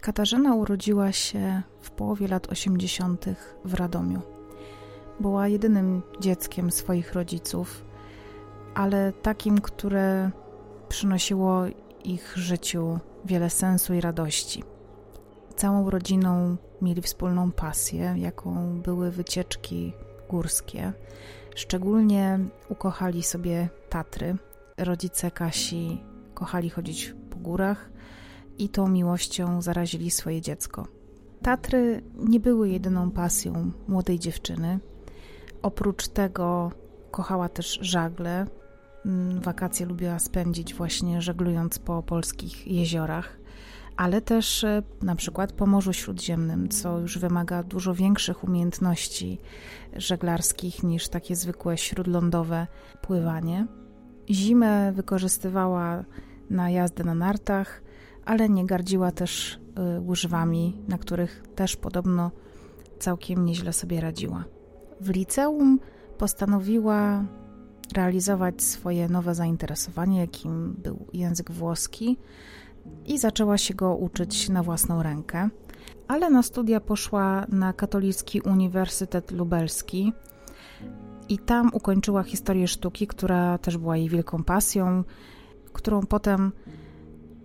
Katarzyna urodziła się w połowie lat 80. w Radomiu. Była jedynym dzieckiem swoich rodziców, ale takim, które przynosiło ich życiu wiele sensu i radości. Całą rodziną mieli wspólną pasję, jaką były wycieczki górskie. Szczególnie ukochali sobie Tatry. Rodzice Kasi kochali chodzić po górach i tą miłością zarazili swoje dziecko. Tatry nie były jedyną pasją młodej dziewczyny. Oprócz tego kochała też żagle. Mm, wakacje lubiła spędzić właśnie żeglując po polskich jeziorach, ale też e, na przykład po Morzu Śródziemnym, co już wymaga dużo większych umiejętności żeglarskich niż takie zwykłe śródlądowe pływanie. Zimę wykorzystywała na jazdę na nartach, ale nie gardziła też y, łyżwami, na których też podobno całkiem nieźle sobie radziła. W liceum postanowiła realizować swoje nowe zainteresowanie, jakim był język włoski, i zaczęła się go uczyć na własną rękę. Ale na studia poszła na Katolicki Uniwersytet Lubelski i tam ukończyła historię sztuki, która też była jej wielką pasją, którą potem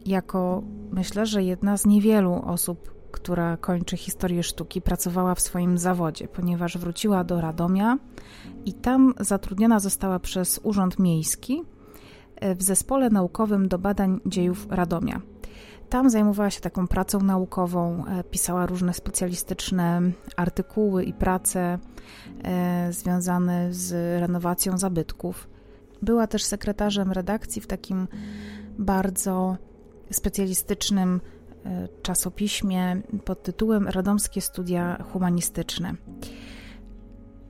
jako myślę, że jedna z niewielu osób, która kończy historię sztuki, pracowała w swoim zawodzie, ponieważ wróciła do Radomia i tam zatrudniona została przez Urząd Miejski e, w zespole naukowym do badań dziejów Radomia. Tam zajmowała się taką pracą naukową, e, pisała różne specjalistyczne artykuły i prace e, związane z renowacją zabytków. Była też sekretarzem redakcji w takim bardzo specjalistycznym e, czasopiśmie pod tytułem Radomskie Studia Humanistyczne.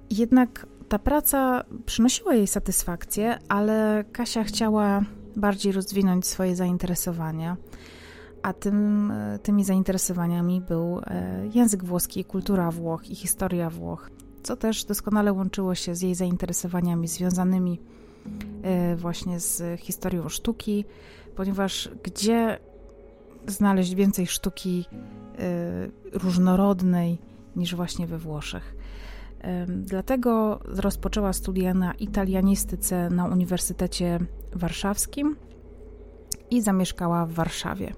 Jednak ta praca przynosiła jej satysfakcję, ale Kasia chciała bardziej rozwinąć swoje zainteresowania, a tym, e, tymi zainteresowaniami był e, język włoski, kultura Włoch i historia Włoch, co też doskonale łączyło się z jej zainteresowaniami związanymi właśnie z historią sztuki, ponieważ gdzie znaleźć więcej sztuki y, różnorodnej niż właśnie we Włoszech. Dlatego rozpoczęła studia na italianistyce na Uniwersytecie Warszawskim i zamieszkała w Warszawie.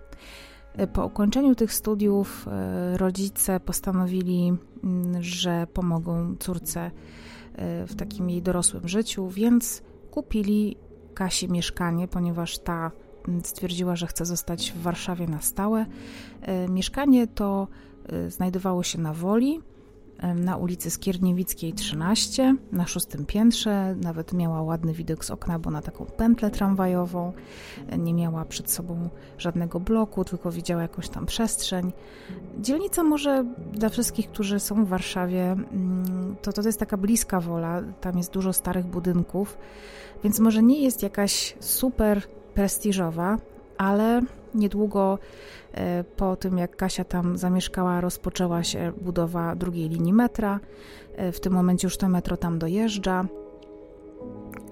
Y, po ukończeniu tych studiów rodzice postanowili, mm, że pomogą córce w takim jej dorosłym życiu, więc kupili Kasi mieszkanie, ponieważ ta stwierdziła, że chce zostać w Warszawie na stałe. E, mieszkanie to e, znajdowało się na Woli, na ulicy Skierniewickiej 13, na szóstym piętrze. Nawet miała ładny widok z okna, bo na taką pętlę tramwajową. Nie miała przed sobą żadnego bloku, tylko widziała jakąś tam przestrzeń. Dzielnica może dla wszystkich, którzy są w Warszawie, mm, to to jest taka bliska wola. Tam jest dużo starych budynków, więc może nie jest jakaś super prestiżowa, ale niedługo po tym, jak Kasia tam zamieszkała, rozpoczęła się budowa drugiej linii metra. E, w tym momencie już to metro tam dojeżdża.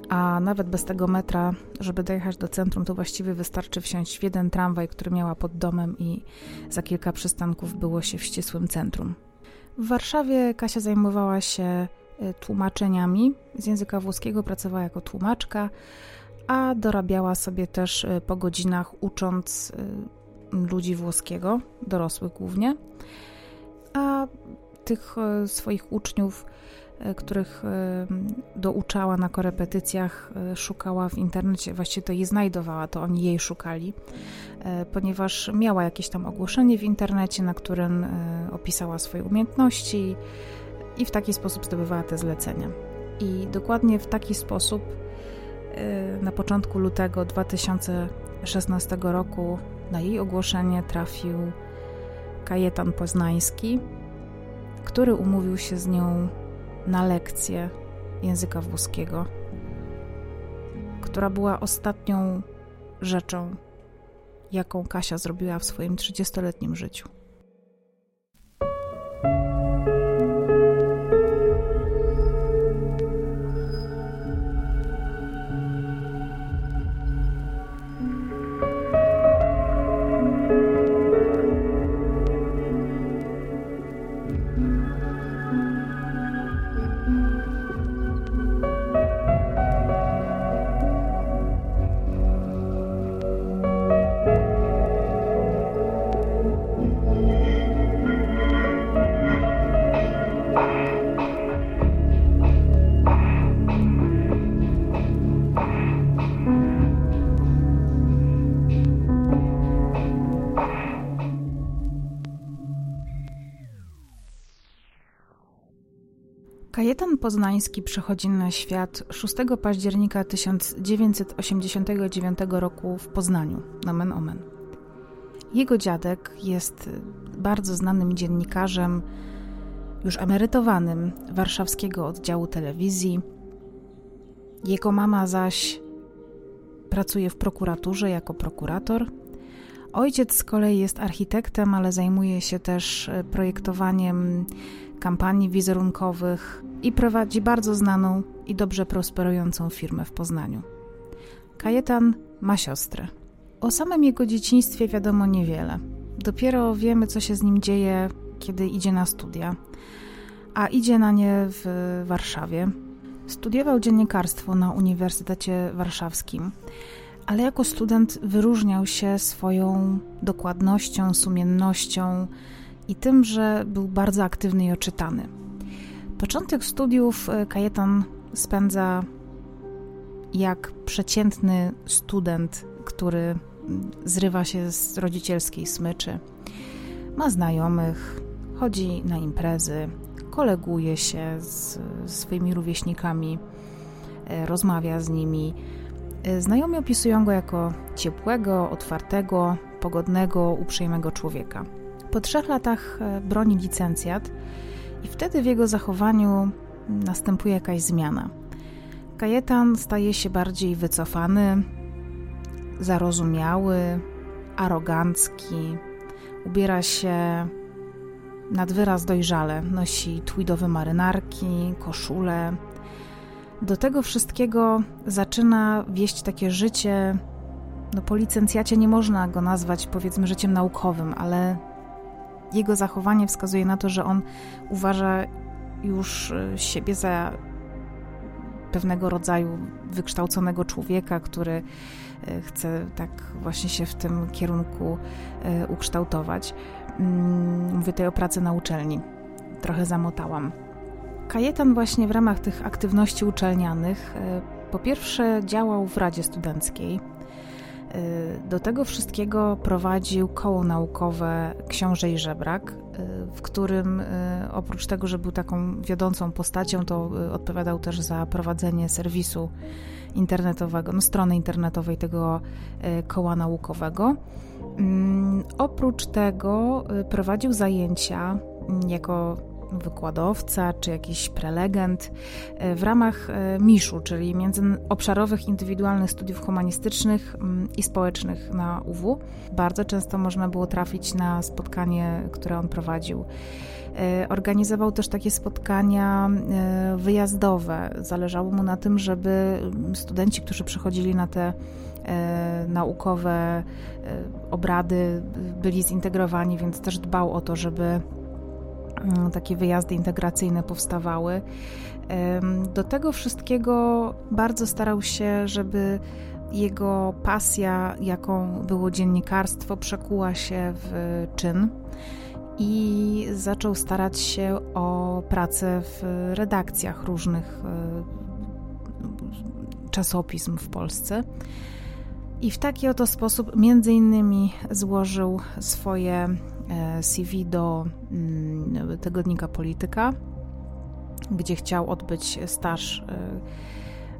A nawet bez tego metra, żeby dojechać do centrum, to właściwie wystarczy wsiąść w jeden tramwaj, który miała pod domem, i za kilka przystanków było się w ścisłym centrum. W Warszawie Kasia zajmowała się e, tłumaczeniami z języka włoskiego, pracowała jako tłumaczka a dorabiała sobie też po godzinach ucząc ludzi włoskiego, dorosłych głównie, a tych y, swoich uczniów, których douczała na korepetycjach, szukała w internecie, właściwie to je znajdowała, to oni jej szukali, ponieważ miała jakieś tam ogłoszenie w internecie, na którym opisała swoje umiejętności i w taki sposób zdobywała te zlecenia. I dokładnie w taki sposób na początku lutego 2016 roku na jej ogłoszenie trafił Kajetan Poznański, który umówił się z nią na lekcję języka włoskiego, która była ostatnią rzeczą, jaką Kasia zrobiła w swoim 30-letnim życiu. Poznański przychodzi na świat 6 października 1989 roku w Poznaniu, nomen omen. Jego dziadek jest bardzo znanym dziennikarzem, już emerytowanym warszawskiego oddziału telewizji. Jego mama zaś pracuje w prokuraturze jako prokurator. Ojciec z kolei jest architektem, ale zajmuje się też projektowaniem kampanii wizerunkowych i prowadzi bardzo znaną i dobrze prosperującą firmę w Poznaniu. Kajetan ma siostrę. O samym jego dzieciństwie wiadomo niewiele. Dopiero wiemy, co się z nim dzieje, kiedy idzie na studia, a idzie na nie w Warszawie. Studiował dziennikarstwo na Uniwersytecie Warszawskim, ale jako student wyróżniał się swoją dokładnością, sumiennością i tym, że był bardzo aktywny i oczytany. Początek studiów e, Kajetan spędza jak przeciętny student, który zrywa się z rodzicielskiej smyczy. Ma znajomych, chodzi na imprezy, koleguje się z swoimi rówieśnikami, e, rozmawia z nimi. E, znajomi opisują go jako ciepłego, otwartego, pogodnego, uprzejmego człowieka. Po trzech latach e, broni licencjat i wtedy w jego zachowaniu następuje jakaś zmiana. Kajetan staje się bardziej wycofany, zarozumiały, arogancki, ubiera się nad wyraz dojrzale, nosi tweedowe marynarki, koszule. Do tego wszystkiego zaczyna wieść takie życie, no po licencjacie nie można go nazwać powiedzmy życiem naukowym, ale jego zachowanie wskazuje na to, że on uważa już e, siebie za pewnego rodzaju wykształconego człowieka, który e, chce tak właśnie się w tym kierunku e, ukształtować. Mm, mówię tutaj o pracy na uczelni. Trochę zamotałam. Kajetan właśnie w ramach tych aktywności uczelnianych po pierwsze działał w Radzie Studenckiej, do tego wszystkiego prowadził koło naukowe Książę i Żebrak, y, w którym y, oprócz tego, że był taką wiodącą postacią, to odpowiadał też za prowadzenie serwisu internetowego, no, strony internetowej tego koła naukowego. Mm, oprócz tego prowadził zajęcia mm, jako wykładowca czy jakiś prelegent e, w ramach e, MISZ-u, czyli Międzyobszarowych Indywidualnych Studiów Humanistycznych mm, i Społecznych na UW. Bardzo często można było trafić na spotkanie, które on prowadził. E, organizował też takie spotkania wyjazdowe. Zależało mu na tym, żeby studenci, którzy przychodzili na te naukowe obrady, byli zintegrowani, więc też dbał o to, żeby takie wyjazdy integracyjne powstawały. Do tego wszystkiego bardzo starał się, żeby jego pasja, jaką było dziennikarstwo, przekuła się w czyn i zaczął starać się o pracę w redakcjach różnych e, czasopism w Polsce. I w taki oto sposób między innymi złożył swoje CV do mm, tygodnika Polityka, gdzie chciał odbyć staż. E,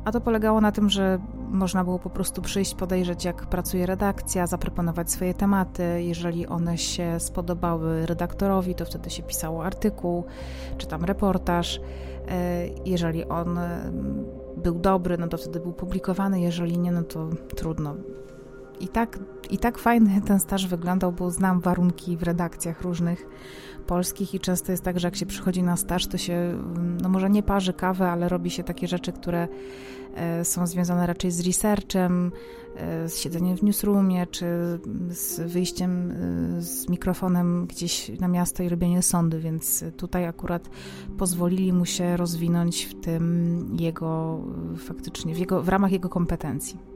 a to polegało na tym, że można było po prostu przyjść, podejrzeć, jak pracuje redakcja, zaproponować swoje tematy. Jeżeli one się spodobały redaktorowi, to wtedy się pisało artykuł czy tam reportaż. E, jeżeli on był dobry, no to wtedy był publikowany, jeżeli nie, no to trudno i tak, I tak fajny ten staż wyglądał, bo znam warunki w redakcjach różnych polskich i często jest tak, że jak się przychodzi na staż, to się, no może nie parzy kawę, ale robi się takie rzeczy, które e, są związane raczej z researchem, e, z siedzeniem w newsroomie, czy z wyjściem e, z mikrofonem gdzieś na miasto i robienie sądy, więc tutaj akurat pozwolili mu się rozwinąć w tym jego, faktycznie, w, jego, w ramach jego kompetencji.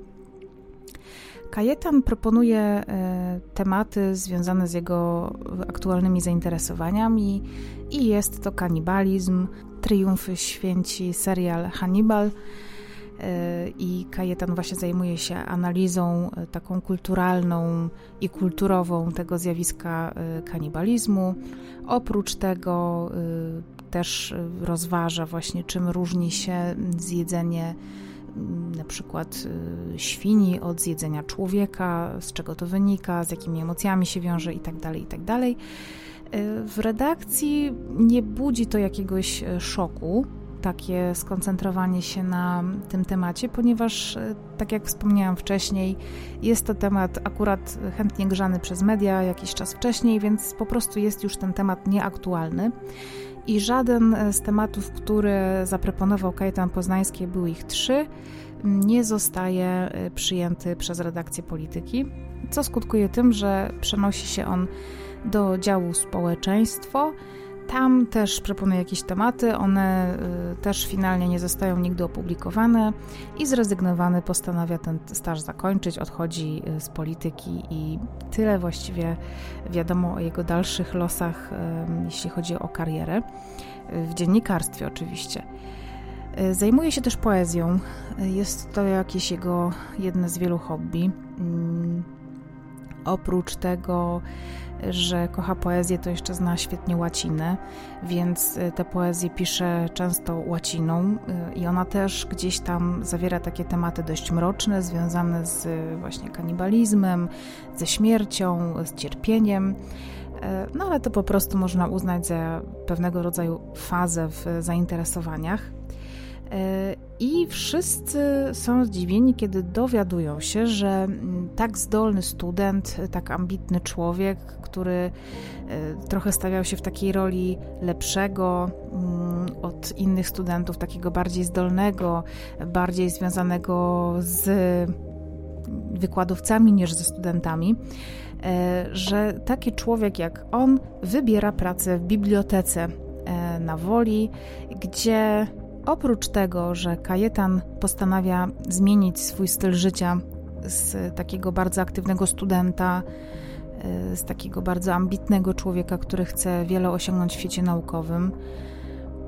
Kajetan proponuje e, tematy związane z jego aktualnymi zainteresowaniami i jest to kanibalizm, triumfy święci, serial Hannibal e, i Kajetan właśnie zajmuje się analizą e, taką kulturalną i kulturową tego zjawiska kanibalizmu. Oprócz tego też rozważa właśnie, czym różni się zjedzenie na przykład świni od zjedzenia człowieka, z czego to wynika, z jakimi emocjami się wiąże itd., tak itd. Tak w redakcji nie budzi to jakiegoś szoku, takie skoncentrowanie się na tym temacie, ponieważ, tak jak wspomniałam wcześniej, jest to temat akurat chętnie grzany przez media jakiś czas wcześniej, więc po prostu jest już ten temat nieaktualny. I żaden z tematów, które zaproponował Kajetan Poznański, były ich trzy, nie zostaje e, przyjęty przez redakcję polityki, co skutkuje tym, że przenosi się on do działu społeczeństwo, tam też proponuję jakieś tematy, one y, też finalnie nie zostają nigdy opublikowane i zrezygnowany postanawia ten staż zakończyć, odchodzi y, z polityki i tyle właściwie wiadomo o jego dalszych losach, jeśli chodzi o karierę, w dziennikarstwie oczywiście. Y, zajmuje się też poezją. Jest to jakieś jego jedne z wielu hobby. Mm, oprócz tego że kocha poezję, to jeszcze zna świetnie łacinę, więc y, tę poezję pisze często łaciną y, i ona też gdzieś tam zawiera takie tematy dość mroczne, związane z y, właśnie kanibalizmem, ze śmiercią, z cierpieniem. No ale to po prostu można uznać za pewnego rodzaju fazę w zainteresowaniach. E, I wszyscy są zdziwieni, kiedy dowiadują się, że mm, tak zdolny student, tak ambitny człowiek, który e, trochę stawiał się w takiej roli lepszego mm, od innych studentów, takiego bardziej zdolnego, bardziej związanego z wykładowcami niż ze studentami, e, że taki człowiek jak on wybiera pracę w bibliotece na Woli, gdzie Oprócz tego, że Kajetan postanawia zmienić swój styl życia z takiego bardzo aktywnego studenta, e, z takiego bardzo ambitnego człowieka, który chce wiele osiągnąć w świecie naukowym,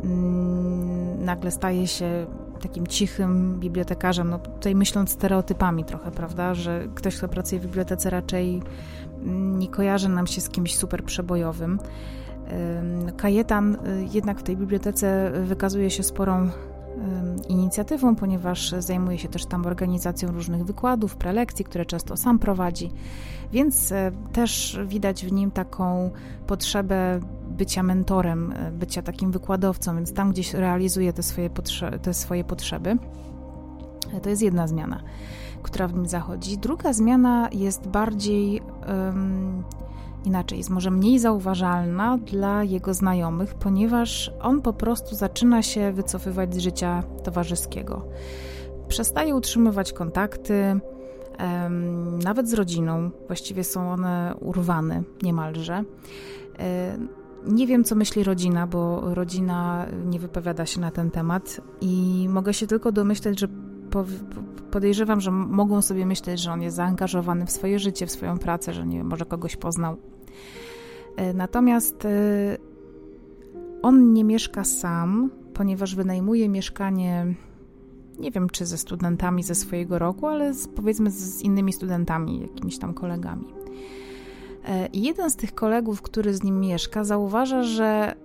mm, nagle staje się takim cichym bibliotekarzem, no tutaj myśląc stereotypami trochę, prawda, że ktoś, kto pracuje w bibliotece raczej nie kojarzy nam się z kimś super przebojowym. Kajetan y, jednak w tej bibliotece wykazuje się sporą inicjatywą, ponieważ zajmuje się też tam organizacją różnych wykładów, prelekcji, które często sam prowadzi, więc e, też widać w nim taką potrzebę bycia mentorem, e, bycia takim wykładowcą, więc tam gdzieś realizuje te swoje, potrze te swoje potrzeby. To jest jedna zmiana, która w nim zachodzi. Druga zmiana jest bardziej. Um, inaczej, jest może mniej zauważalna dla jego znajomych, ponieważ on po prostu zaczyna się wycofywać z życia towarzyskiego. Przestaje utrzymywać kontakty, nawet z rodziną, właściwie są one urwane niemalże. Nie wiem, co myśli rodzina, bo rodzina nie wypowiada się na ten temat i mogę się tylko domyśleć, że podejrzewam, że mogą sobie myśleć, że on jest zaangażowany w swoje życie, w swoją pracę, że nie może kogoś poznał. E, natomiast e, on nie mieszka sam, ponieważ wynajmuje mieszkanie, nie wiem czy ze studentami ze swojego roku, ale z, powiedzmy z innymi studentami, jakimiś tam kolegami. E, I jeden z tych kolegów, który z nim mieszka, zauważa, że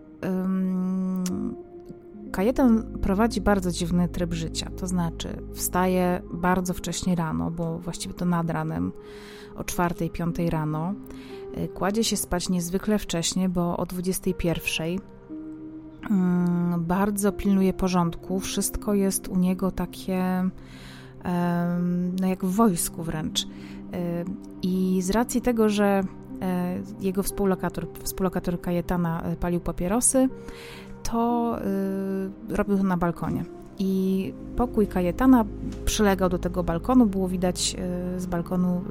Kajetan prowadzi bardzo dziwny tryb życia, to znaczy wstaje bardzo wcześnie rano, bo właściwie to nad ranem, o 4-5 rano. Y, kładzie się spać niezwykle wcześnie, bo o 21 mm, bardzo pilnuje porządku. Wszystko jest u niego takie no jak w wojsku wręcz. Y, I z racji tego, że e, jego współlokator, współlokator Kajetana e, palił papierosy, to y, robił to na balkonie. I pokój Kajetana przylegał do tego balkonu, było widać y, z balkonu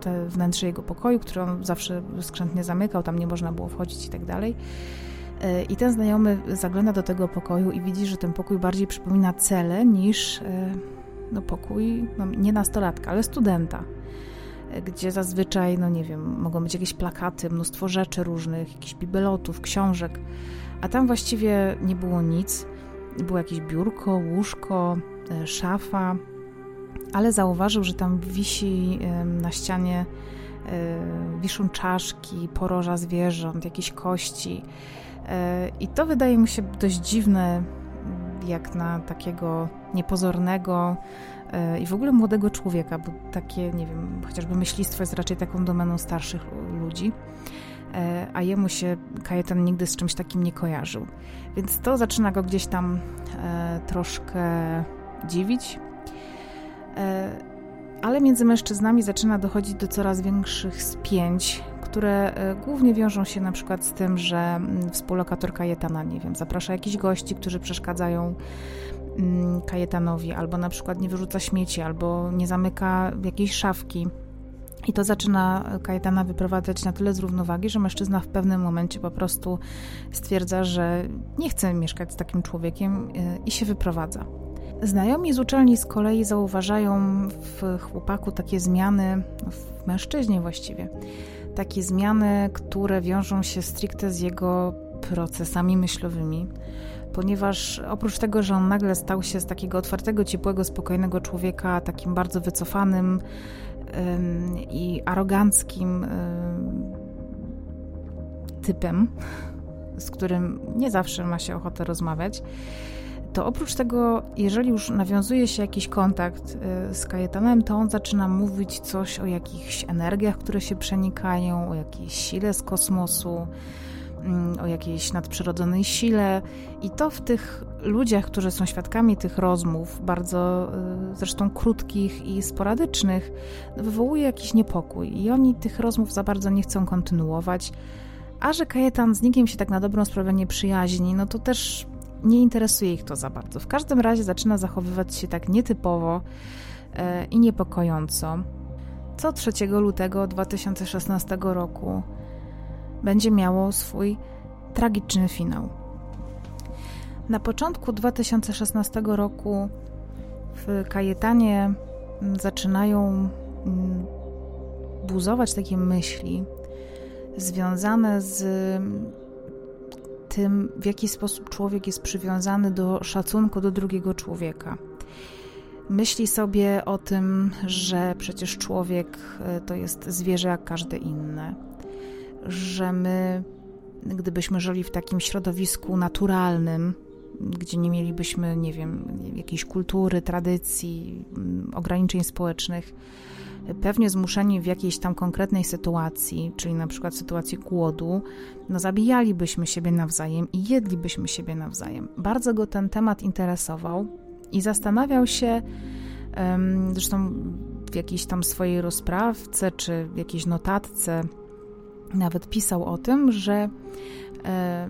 te wnętrze jego pokoju, który on zawsze skrzętnie zamykał, tam nie można było wchodzić i tak dalej. Y, I ten znajomy zagląda do tego pokoju i widzi, że ten pokój bardziej przypomina celę niż no, pokój no, nie nastolatka, ale studenta, gdzie zazwyczaj, no nie wiem, mogą być jakieś plakaty, mnóstwo rzeczy różnych, jakichś bibelotów, książek a tam właściwie nie było nic. Było jakieś biurko, łóżko, e, szafa, ale zauważył, że tam wisi na ścianie e, wiszą czaszki, poroża zwierząt, jakieś kości. I to wydaje mi się dość dziwne, jak na takiego niepozornego i w ogóle młodego człowieka, bo takie, nie wiem, chociażby myślistwo jest raczej taką domeną starszych ludzi. E, a jemu się Kajetan nigdy z czymś takim nie kojarzył. Więc to zaczyna go gdzieś tam e, troszkę dziwić. E, ale między mężczyznami zaczyna dochodzić do coraz większych spięć, które głównie wiążą się na przykład z tym, że mm, współlokator Kajetana, nie wiem, zaprasza jakichś gości, którzy przeszkadzają Kajetanowi, albo na przykład nie wyrzuca śmieci, albo nie zamyka jakiejś szafki i to zaczyna Kajetana wyprowadzać na tyle z równowagi, że mężczyzna w pewnym momencie po prostu stwierdza, że nie chce mieszkać z takim człowiekiem y, i się wyprowadza. Znajomi z uczelni z kolei zauważają w chłopaku takie zmiany, w mężczyźnie właściwie, takie zmiany, które wiążą się stricte z jego procesami myślowymi, ponieważ oprócz tego, że on nagle stał się z takiego otwartego, ciepłego, spokojnego człowieka takim bardzo wycofanym, i aroganckim typem, z którym nie zawsze ma się ochotę rozmawiać, to oprócz tego, jeżeli już nawiązuje się jakiś kontakt y, z Kajetanem, to on zaczyna mówić coś o jakichś energiach, które się przenikają, o jakiejś sile z kosmosu, o jakiejś nadprzyrodzonej sile. I to w tych ludziach, którzy są świadkami tych rozmów, bardzo y, zresztą krótkich i sporadycznych, wywołuje jakiś niepokój. I oni tych rozmów za bardzo nie chcą kontynuować. A że Kajetan z nikim się tak na dobrą sprawę nie przyjaźni, no to też nie interesuje ich to za bardzo. W każdym razie zaczyna zachowywać się tak nietypowo e, i niepokojąco. Co 3 lutego 2016 roku będzie miało swój tragiczny finał. Na początku 2016 roku w Kajetanie mm, zaczynają mm, buzować takie myśli związane z tym, w jaki sposób człowiek jest przywiązany do szacunku do drugiego człowieka. Myśli sobie o tym, że przecież człowiek e, to jest zwierzę jak każde inne że my, gdybyśmy żyli w takim środowisku naturalnym, gdzie nie mielibyśmy, nie wiem, jakiejś kultury, tradycji, mm, ograniczeń społecznych, pewnie zmuszeni w jakiejś tam konkretnej sytuacji, czyli na przykład sytuacji głodu, no zabijalibyśmy siebie nawzajem i jedlibyśmy siebie nawzajem. Bardzo go ten temat interesował i zastanawiał się, zresztą w jakiejś tam swojej rozprawce czy w jakiejś notatce, nawet pisał o tym, że e,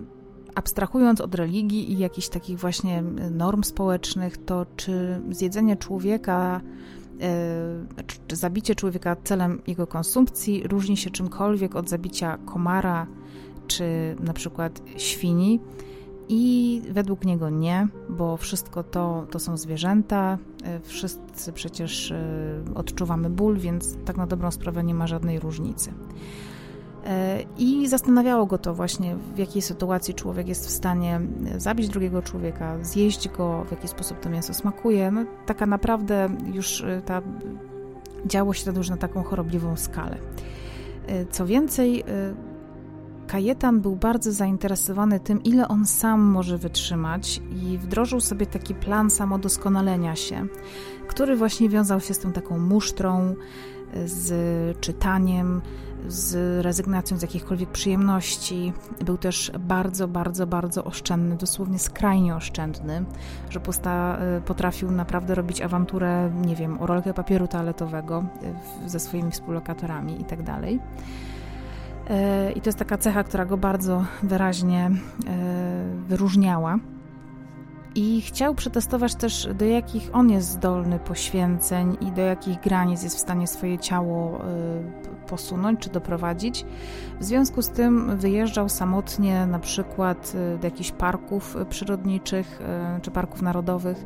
abstrahując od religii i jakichś takich właśnie norm społecznych, to czy zjedzenie człowieka, e, czy zabicie człowieka celem jego konsumpcji różni się czymkolwiek od zabicia komara czy na przykład świni. I według niego nie, bo wszystko to, to są zwierzęta, e, wszyscy przecież odczuwamy ból, więc tak na dobrą sprawę nie ma żadnej różnicy. E, I zastanawiało go to właśnie, w jakiej sytuacji człowiek jest w stanie zabić drugiego człowieka, zjeść go, w jaki sposób to mięso smakuje. No, taka naprawdę już e, ta, działo się to już na taką chorobliwą skalę. E, co więcej, Kajetan był bardzo zainteresowany tym, ile on sam może wytrzymać i wdrożył sobie taki plan samodoskonalenia się, który właśnie wiązał się z tą taką musztrą, z czytaniem, z rezygnacją z jakichkolwiek przyjemności. Był też bardzo, bardzo, bardzo oszczędny, dosłownie skrajnie oszczędny, że posta, y, potrafił naprawdę robić awanturę, nie wiem, o rolkę papieru toaletowego y, ze swoimi współlokatorami i tak. Y, I to jest taka cecha, która go bardzo wyraźnie wyróżniała. I chciał przetestować też, do jakich on jest zdolny poświęceń i do jakich granic jest w stanie swoje ciało posunąć czy doprowadzić. W związku z tym wyjeżdżał samotnie na przykład y, do jakichś parków przyrodniczych y, czy parków narodowych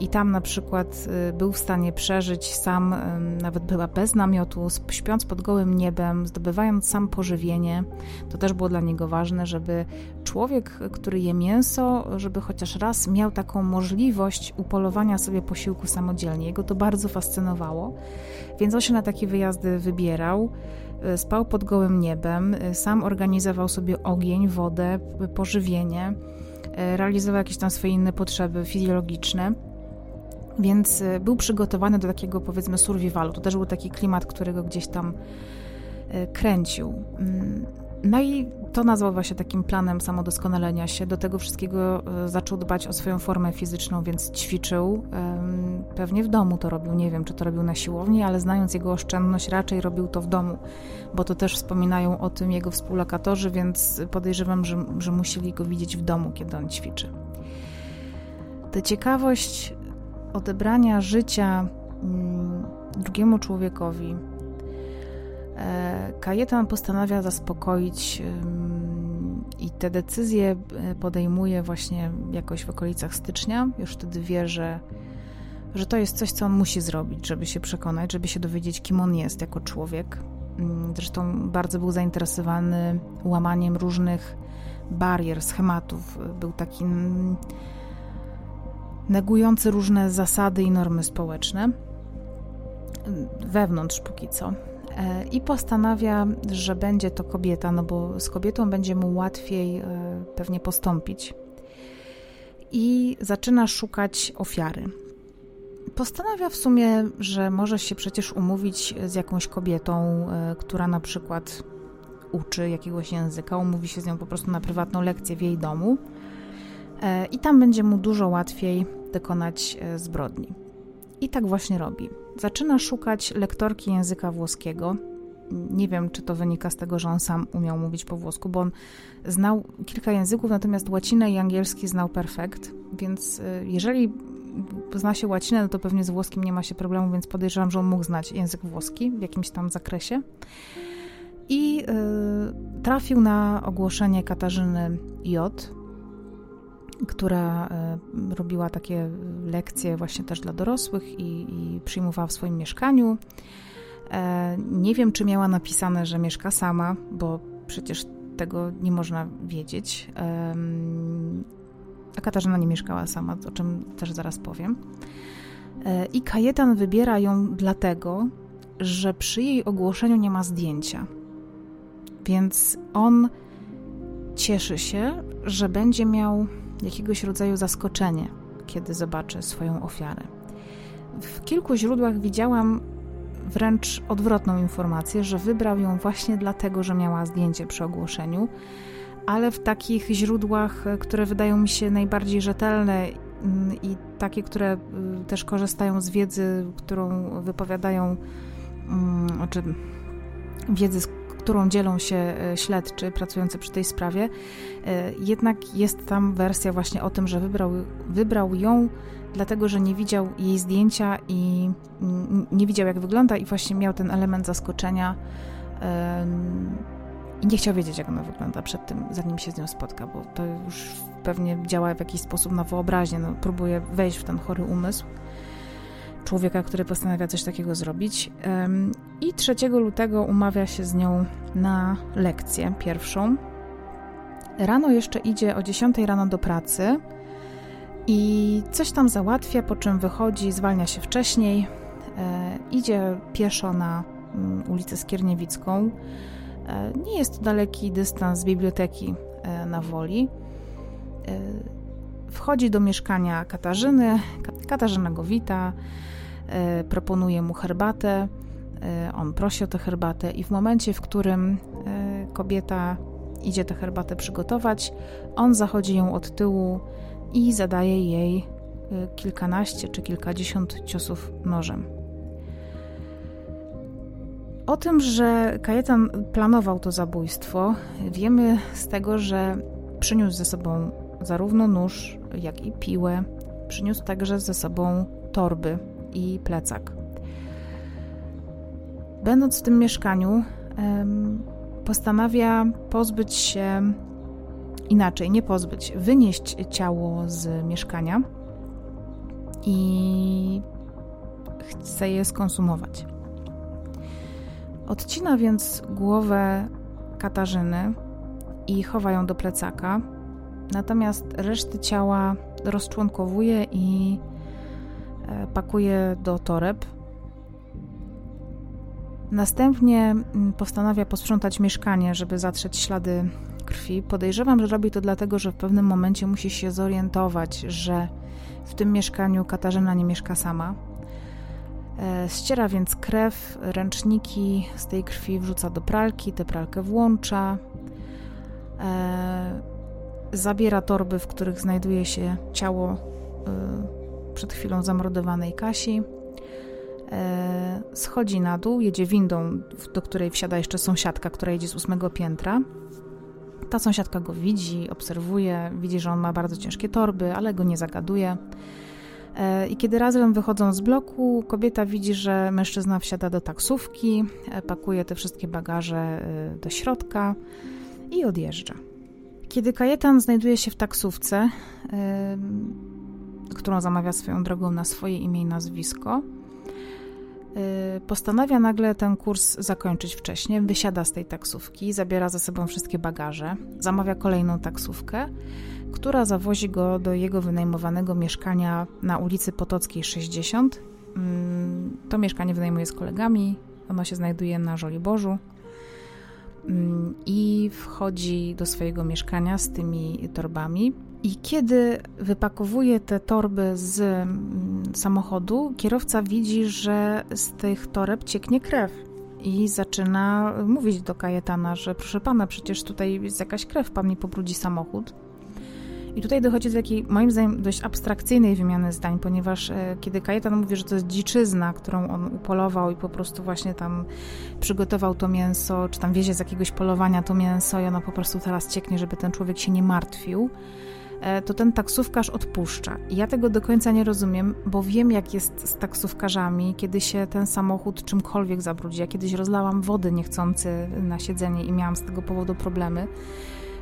i tam na przykład był w stanie przeżyć sam, nawet chyba bez namiotu, śpiąc pod gołym niebem, zdobywając sam pożywienie. To też było dla niego ważne, żeby człowiek, który je mięso, żeby chociaż raz miał taką możliwość upolowania sobie posiłku samodzielnie. Jego to bardzo fascynowało, więc on się na takie wyjazdy wybierał. Spał pod gołym niebem, sam organizował sobie ogień, wodę, pożywienie realizował jakieś tam swoje inne potrzeby fizjologiczne. Więc e, był przygotowany do takiego powiedzmy survivalu. To też był taki klimat, którego gdzieś tam e, kręcił. No i to nazwał właśnie takim planem samodoskonalenia się. Do tego wszystkiego zaczął dbać o swoją formę fizyczną, więc ćwiczył. Pewnie w domu to robił. Nie wiem, czy to robił na siłowni, ale znając jego oszczędność, raczej robił to w domu, bo to też wspominają o tym jego współlokatorzy, więc podejrzewam, że, że musieli go widzieć w domu, kiedy on ćwiczy. Tę ciekawość odebrania życia mm, drugiemu człowiekowi, e, Kajetan postanawia zaspokoić i te decyzje e, podejmuje właśnie jakoś w okolicach stycznia. Już wtedy wie, że, że to jest coś, co on musi zrobić, żeby się przekonać, żeby się dowiedzieć, kim on jest jako człowiek. Mm, zresztą bardzo był zainteresowany łamaniem różnych barier, schematów. Był taki negujący różne zasady i normy społeczne wewnątrz póki co. E, I postanawia, że będzie to kobieta, no bo z kobietą będzie mu łatwiej e, pewnie postąpić. I zaczyna szukać ofiary. Postanawia w sumie, że może się przecież umówić z jakąś kobietą, e, która na przykład uczy jakiegoś języka, umówi się z nią po prostu na prywatną lekcję w jej domu i tam będzie mu dużo łatwiej dokonać zbrodni. I tak właśnie robi. Zaczyna szukać lektorki języka włoskiego. Nie wiem, czy to wynika z tego, że on sam umiał mówić po włosku, bo on znał kilka języków, natomiast łacinę i angielski znał perfekt, więc y, jeżeli zna się łacinę, no to pewnie z włoskim nie ma się problemu, więc podejrzewam, że on mógł znać język włoski w jakimś tam zakresie. I yy, trafił na ogłoszenie Katarzyny J., która e, robiła takie lekcje właśnie też dla dorosłych i, i przyjmowała w swoim mieszkaniu. E, nie wiem, czy miała napisane, że mieszka sama, bo przecież tego nie można wiedzieć. A Katarzyna nie mieszkała sama, o czym też zaraz powiem. E, I Kajetan wybiera ją dlatego, że przy jej ogłoszeniu nie ma zdjęcia. Więc on cieszy się, że będzie miał jakiegoś rodzaju zaskoczenie, kiedy zobaczę swoją ofiarę. W kilku źródłach widziałam wręcz odwrotną informację, że wybrał ją właśnie dlatego, że miała zdjęcie przy ogłoszeniu, ale w takich źródłach, które wydają mi się najbardziej rzetelne mm, i takie, które y, też korzystają z wiedzy, którą wypowiadają, mm, czy wiedzy, którą dzielą się e, śledczy pracujący przy tej sprawie, e, jednak jest tam wersja właśnie o tym, że wybrał, wybrał ją dlatego, że nie widział jej zdjęcia i nie widział jak wygląda i właśnie miał ten element zaskoczenia i nie chciał wiedzieć jak ona wygląda przed tym, zanim się z nią spotka, bo to już pewnie działa w jakiś sposób na wyobraźnię, no, próbuje wejść w ten chory umysł człowieka, który postanawia coś takiego zrobić. I 3 lutego umawia się z nią na lekcję pierwszą. Rano jeszcze idzie o 10 rano do pracy i coś tam załatwia, po czym wychodzi, zwalnia się wcześniej, e, idzie pieszo na mm, ulicę Skierniewicką. E, nie jest to daleki dystans z biblioteki e, na Woli. Wchodzi do mieszkania Katarzyny. Katarzyna go wita. E, proponuje mu herbatę, e, on prosi o tę herbatę i w momencie, w którym e, kobieta idzie tę herbatę przygotować, on zachodzi ją od tyłu i zadaje jej kilkanaście czy kilkadziesiąt ciosów nożem. O tym, że Kajetan planował to zabójstwo, wiemy z tego, że przyniósł ze sobą zarówno nóż, jak i piłę. Przyniósł także ze sobą torby i plecak. Będąc w tym mieszkaniu, postanawia pozbyć się inaczej, nie pozbyć, wynieść ciało z mieszkania i chce je skonsumować. Odcina więc głowę Katarzyny i chowa ją do plecaka, natomiast reszty ciała rozczłonkowuje i pakuje do toreb. Następnie mm, postanawia posprzątać mieszkanie, żeby zatrzeć ślady krwi. Podejrzewam, że robi to dlatego, że w pewnym momencie musi się zorientować, że w tym mieszkaniu Katarzyna nie mieszka sama. E, ściera więc krew, ręczniki z tej krwi wrzuca do pralki, tę pralkę włącza. E, zabiera torby, w których znajduje się ciało e, przed chwilą zamordowanej Kasi. Schodzi na dół, jedzie windą, do której wsiada jeszcze sąsiadka, która jedzie z ósmego piętra. Ta sąsiadka go widzi, obserwuje, widzi, że on ma bardzo ciężkie torby, ale go nie zagaduje. E, I kiedy razem wychodzą z bloku, kobieta widzi, że mężczyzna wsiada do taksówki, e, pakuje te wszystkie bagaże e, do środka i odjeżdża. Kiedy Kajetan znajduje się w taksówce, którą zamawia swoją drogą na swoje imię i nazwisko, postanawia nagle ten kurs zakończyć wcześniej, wysiada z tej taksówki, zabiera ze sobą wszystkie bagaże, zamawia kolejną taksówkę która zawozi go do jego wynajmowanego mieszkania na ulicy Potockiej 60. Mm, to mieszkanie wynajmuje z kolegami, ono się znajduje na Żoliborzu mm, i wchodzi do swojego mieszkania z tymi torbami. I kiedy wypakowuje te torby z mm, samochodu, kierowca widzi, że z tych toreb cieknie krew. I zaczyna mówić do Kajetana, że proszę pana, przecież tutaj jest jakaś krew, pan mi pobrudzi samochód. I tutaj dochodzi do takiej, moim zdaniem, dość abstrakcyjnej wymiany zdań, ponieważ e, kiedy Kajetan mówi, że to jest dziczyzna, którą on upolował i po prostu właśnie tam przygotował to mięso, czy tam wiezie z jakiegoś polowania to mięso i ono po prostu teraz cieknie, żeby ten człowiek się nie martwił, to ten taksówkarz odpuszcza. Ja tego do końca nie rozumiem, bo wiem, jak jest z taksówkarzami, kiedy się ten samochód czymkolwiek zabrudzi. Ja kiedyś rozlałam wody niechcący na siedzenie i miałam z tego powodu problemy.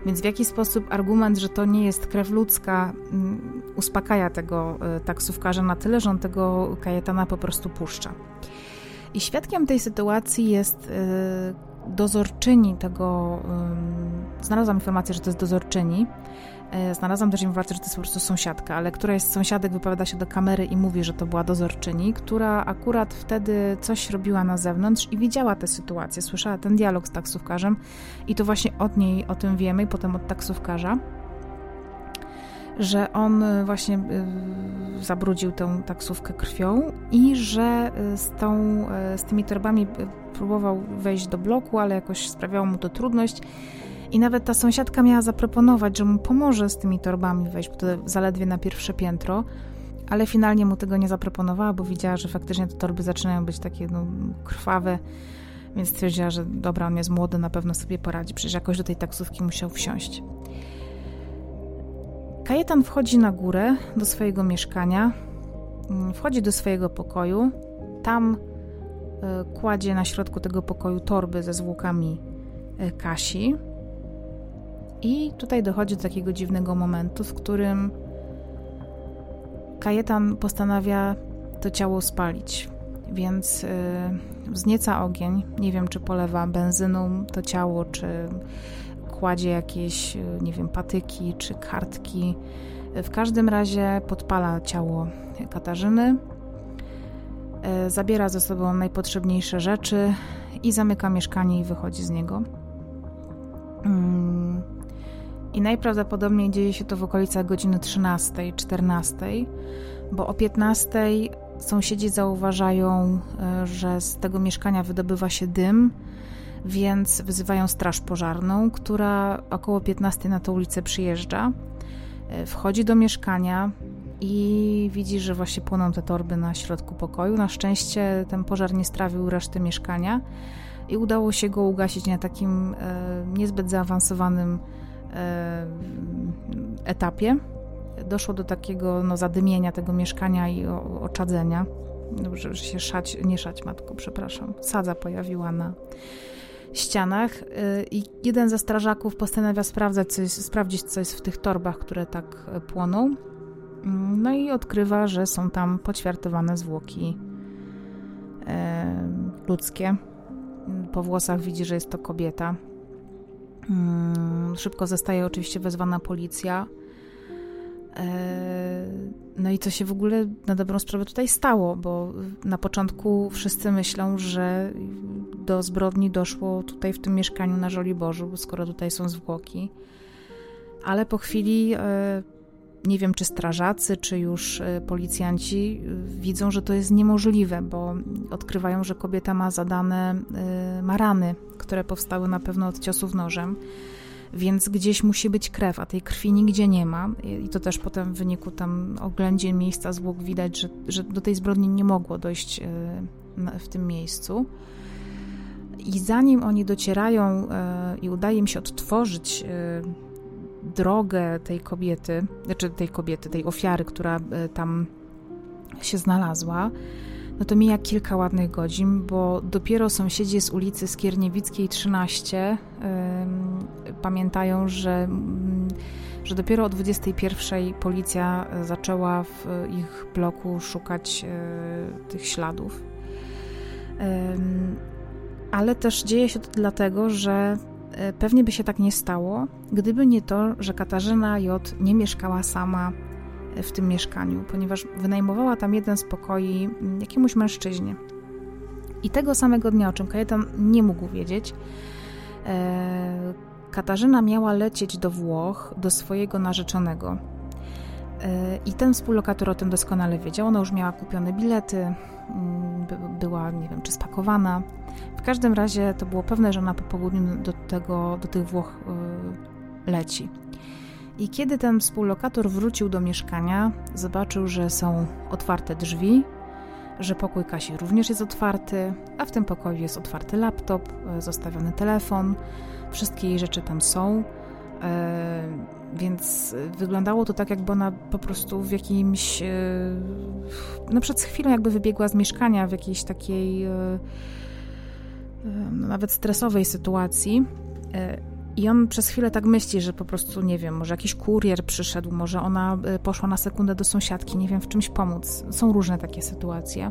Więc w jaki sposób argument, że to nie jest krew ludzka, mm, uspokaja tego e, taksówkarza na tyle, że on tego kajetana po prostu puszcza. I świadkiem tej sytuacji jest e, dozorczyni tego. Znalazłam informację, że to jest dozorczyni E, znalazłam też informację, że to jest po prostu sąsiadka, ale któraś z sąsiadek wypowiada się do kamery i mówi, że to była dozorczyni, która akurat wtedy coś robiła na zewnątrz i widziała tę sytuację, słyszała ten dialog z taksówkarzem i to właśnie od niej o tym wiemy i potem od taksówkarza że on właśnie y, zabrudził tę taksówkę krwią i że y, z, tą, z tymi torbami próbował wejść do bloku, ale jakoś sprawiało mu to trudność i nawet ta sąsiadka miała zaproponować, że mu pomoże z tymi torbami wejść, zaledwie na pierwsze piętro, ale finalnie mu tego nie zaproponowała, bo widziała, że faktycznie te torby zaczynają być takie no, krwawe, więc stwierdziła, że dobra, on jest młody, na pewno sobie poradzi, przecież jakoś do tej taksówki musiał wsiąść. Kajetan wchodzi na górę do swojego mieszkania, mm, wchodzi do swojego pokoju, tam e, kładzie na środku tego pokoju torby ze zwłokami e, Kasi, i tutaj dochodzi do takiego dziwnego momentu, w którym Kajetan postanawia to ciało spalić. Więc yy, wznieca ogień. Nie wiem, czy polewa benzyną to ciało, czy kładzie jakieś, y, nie wiem, patyki, czy kartki. W każdym razie podpala ciało Katarzyny, yy, zabiera ze sobą najpotrzebniejsze rzeczy i zamyka mieszkanie i wychodzi z niego. Yy i najprawdopodobniej dzieje się to w okolicach godziny 13, 14, bo o 15 sąsiedzi zauważają, e, że z tego mieszkania wydobywa się dym, więc wzywają straż pożarną, która około 15 na tę ulicę przyjeżdża, e, wchodzi do mieszkania i widzi, że właśnie płoną te torby na środku pokoju. Na szczęście ten pożar nie strawił reszty mieszkania i udało się go ugasić na takim e, niezbyt zaawansowanym etapie doszło do takiego no, zadymienia tego mieszkania i oczadzenia. Że się szać, nie szać matko, przepraszam, sadza pojawiła na ścianach e, i jeden ze strażaków postanawia sprawdzać, sprawdzić, co jest w tych torbach, które tak płoną. Mm, no i odkrywa, że są tam poćwiartowane zwłoki e, ludzkie. Po włosach widzi, że jest to kobieta. Mm, szybko zostaje oczywiście wezwana policja. E, no i co się w ogóle na dobrą sprawę tutaj stało, bo na początku wszyscy myślą, że do zbrodni doszło tutaj w tym mieszkaniu na Żoliborzu, skoro tutaj są zwłoki. Ale po chwili e, nie wiem, czy strażacy, czy już e, policjanci widzą, że to jest niemożliwe, bo odkrywają, że kobieta ma zadane, ma rany, które powstały na pewno od ciosów nożem więc gdzieś musi być krew, a tej krwi nigdzie nie ma. I to też potem w wyniku tam oględzin miejsca zwłok widać, że, że do tej zbrodni nie mogło dojść w tym miejscu. I zanim oni docierają i udaje im się odtworzyć drogę tej kobiety, znaczy tej kobiety, tej ofiary, która tam się znalazła, no to mija kilka ładnych godzin, bo dopiero sąsiedzi z ulicy Skierniewickiej 13 yy, pamiętają, że, yy, że dopiero o 21 policja zaczęła w ich bloku szukać yy, tych śladów. Ale też dzieje się to dlatego, że e, pewnie by się tak nie stało, gdyby nie to, że Katarzyna J. nie mieszkała sama w tym mieszkaniu, ponieważ wynajmowała tam jeden z pokoi mm, jakiemuś mężczyźnie. I tego samego dnia, o czym Kajetan nie mógł wiedzieć, e, Katarzyna miała lecieć do Włoch do swojego narzeczonego. I ten współlokator o tym doskonale wiedział. Ona już miała kupione bilety, mm, była, nie wiem, czy spakowana. W każdym razie to było pewne, że ona po południu do, tego, do tych Włoch e, leci. I kiedy ten współlokator wrócił do mieszkania, zobaczył, że są otwarte drzwi, że pokój Kasi również jest otwarty, a w tym pokoju jest otwarty laptop, e, zostawiony telefon, wszystkie jej rzeczy tam są. Więc wyglądało to tak, jakby ona po prostu w jakimś. E, no, przed chwilą, jakby wybiegła z mieszkania w jakiejś takiej. No, nawet stresowej sytuacji. I on przez chwilę tak myśli, że po prostu, nie wiem, może jakiś kurier przyszedł, może ona y, poszła na sekundę do sąsiadki, nie wiem, w czymś pomóc. Są różne takie sytuacje.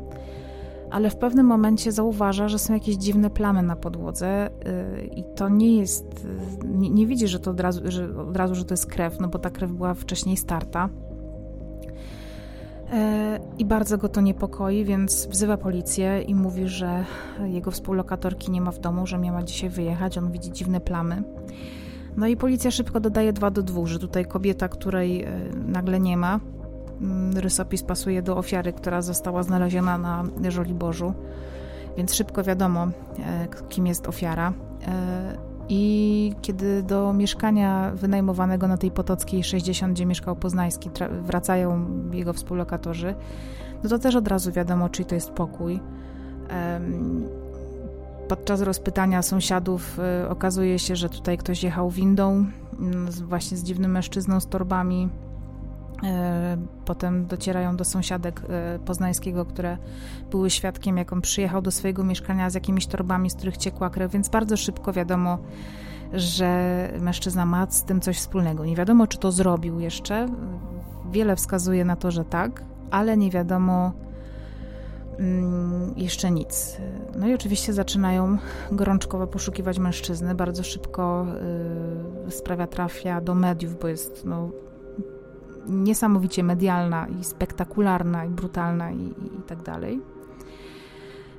Ale w pewnym momencie zauważa, że są jakieś dziwne plamy na podłodze y, i to nie jest, y, nie, nie widzi, że to od razu, że od razu, że to jest krew, no bo ta krew była wcześniej starta. E, I bardzo go to niepokoi, więc wzywa policję i mówi, że jego współlokatorki nie ma w domu, że miała dzisiaj wyjechać. On widzi dziwne plamy. No i policja szybko dodaje dwa do dwóch, że tutaj kobieta, której e, nagle nie ma, rysopis pasuje do ofiary, która została znaleziona na Żoliborzu, więc szybko wiadomo, e, kim jest ofiara. I kiedy do mieszkania wynajmowanego na tej Potockiej 60, gdzie mieszkał Poznański, wracają jego współlokatorzy, no to też od razu wiadomo, czy to jest pokój. Podczas rozpytania sąsiadów y, okazuje się, że tutaj ktoś jechał windą, mm, właśnie z dziwnym mężczyzną z torbami. E, potem docierają do sąsiadek e, poznańskiego, które były świadkiem, jak on przyjechał do swojego mieszkania z jakimiś torbami, z których ciekła krew, więc bardzo szybko wiadomo, że mężczyzna ma z tym coś wspólnego. Nie wiadomo, czy to zrobił jeszcze. Wiele wskazuje na to, że tak, ale nie wiadomo mm, jeszcze nic. No i oczywiście zaczynają gorączkowo poszukiwać mężczyzny. Bardzo szybko y, sprawia trafia do mediów, bo jest no, niesamowicie medialna i spektakularna i brutalna i, i, i tak dalej.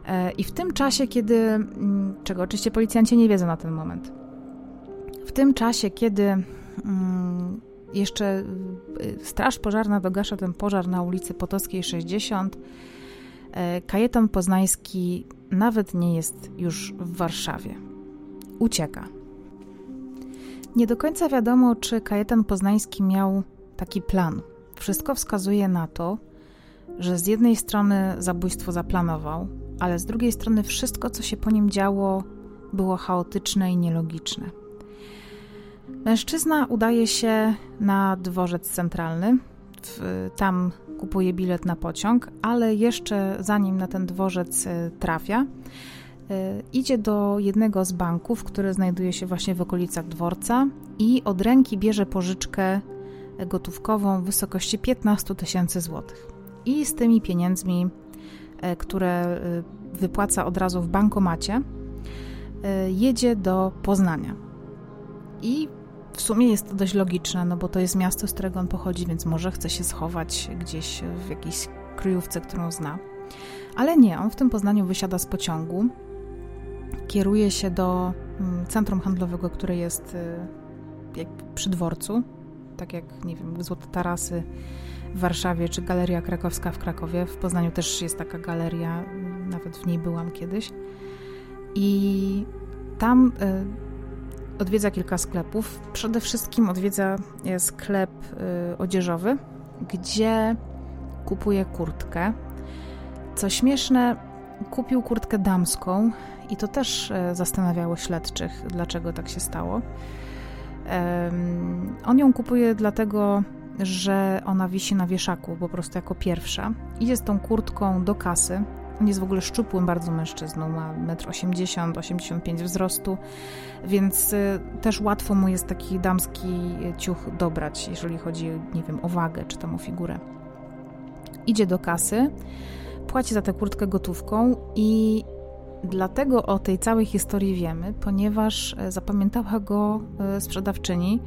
E, I w tym czasie, kiedy, mm, czego oczywiście policjanci nie wiedzą na ten moment, w tym czasie, kiedy mm, jeszcze y, Straż Pożarna dogasza ten pożar na ulicy Potockiej 60, e, Kajetan Poznański nawet nie jest już w Warszawie. Ucieka. Nie do końca wiadomo, czy Kajetan Poznański miał taki plan. Wszystko wskazuje na to, że z jednej strony zabójstwo zaplanował, ale z drugiej strony wszystko, co się po nim działo, było chaotyczne i nielogiczne. Mężczyzna udaje się na dworzec centralny. Tam kupuje bilet na pociąg, ale jeszcze zanim na ten dworzec e, trafia, e, idzie do jednego z banków, który znajduje się właśnie w okolicach dworca i od ręki bierze pożyczkę gotówkową w wysokości 15 tysięcy złotych. I z tymi pieniędzmi, które wypłaca od razu w bankomacie, jedzie do Poznania. I w sumie jest to dość logiczne, no bo to jest miasto, z którego on pochodzi, więc może chce się schować gdzieś w jakiejś kryjówce, którą zna. Ale nie, on w tym Poznaniu wysiada z pociągu, kieruje się do mm, centrum handlowego, które jest przy dworcu, tak jak, nie wiem, Złote Tarasy w Warszawie, czy Galeria Krakowska w Krakowie. W Poznaniu też jest taka galeria, nawet w niej byłam kiedyś. I tam y, odwiedza kilka sklepów. Przede wszystkim odwiedza e, sklep y, odzieżowy, gdzie kupuje kurtkę. Co śmieszne, kupił kurtkę damską i to też zastanawiało śledczych, dlaczego tak się stało. On ją kupuje dlatego, że ona wisi na wieszaku po prostu jako pierwsza. Idzie z tą kurtką do kasy. On jest w ogóle szczupłym bardzo mężczyzną, ma 1,80 m, 85 wzrostu, więc e, też łatwo mu jest taki damski ciuch dobrać, jeżeli chodzi, nie wiem, o wagę czy tam o figurę. Idzie do kasy, płaci za tę kurtkę gotówką i Dlatego o tej całej historii wiemy, ponieważ e, zapamiętała go e, sprzedawczyni,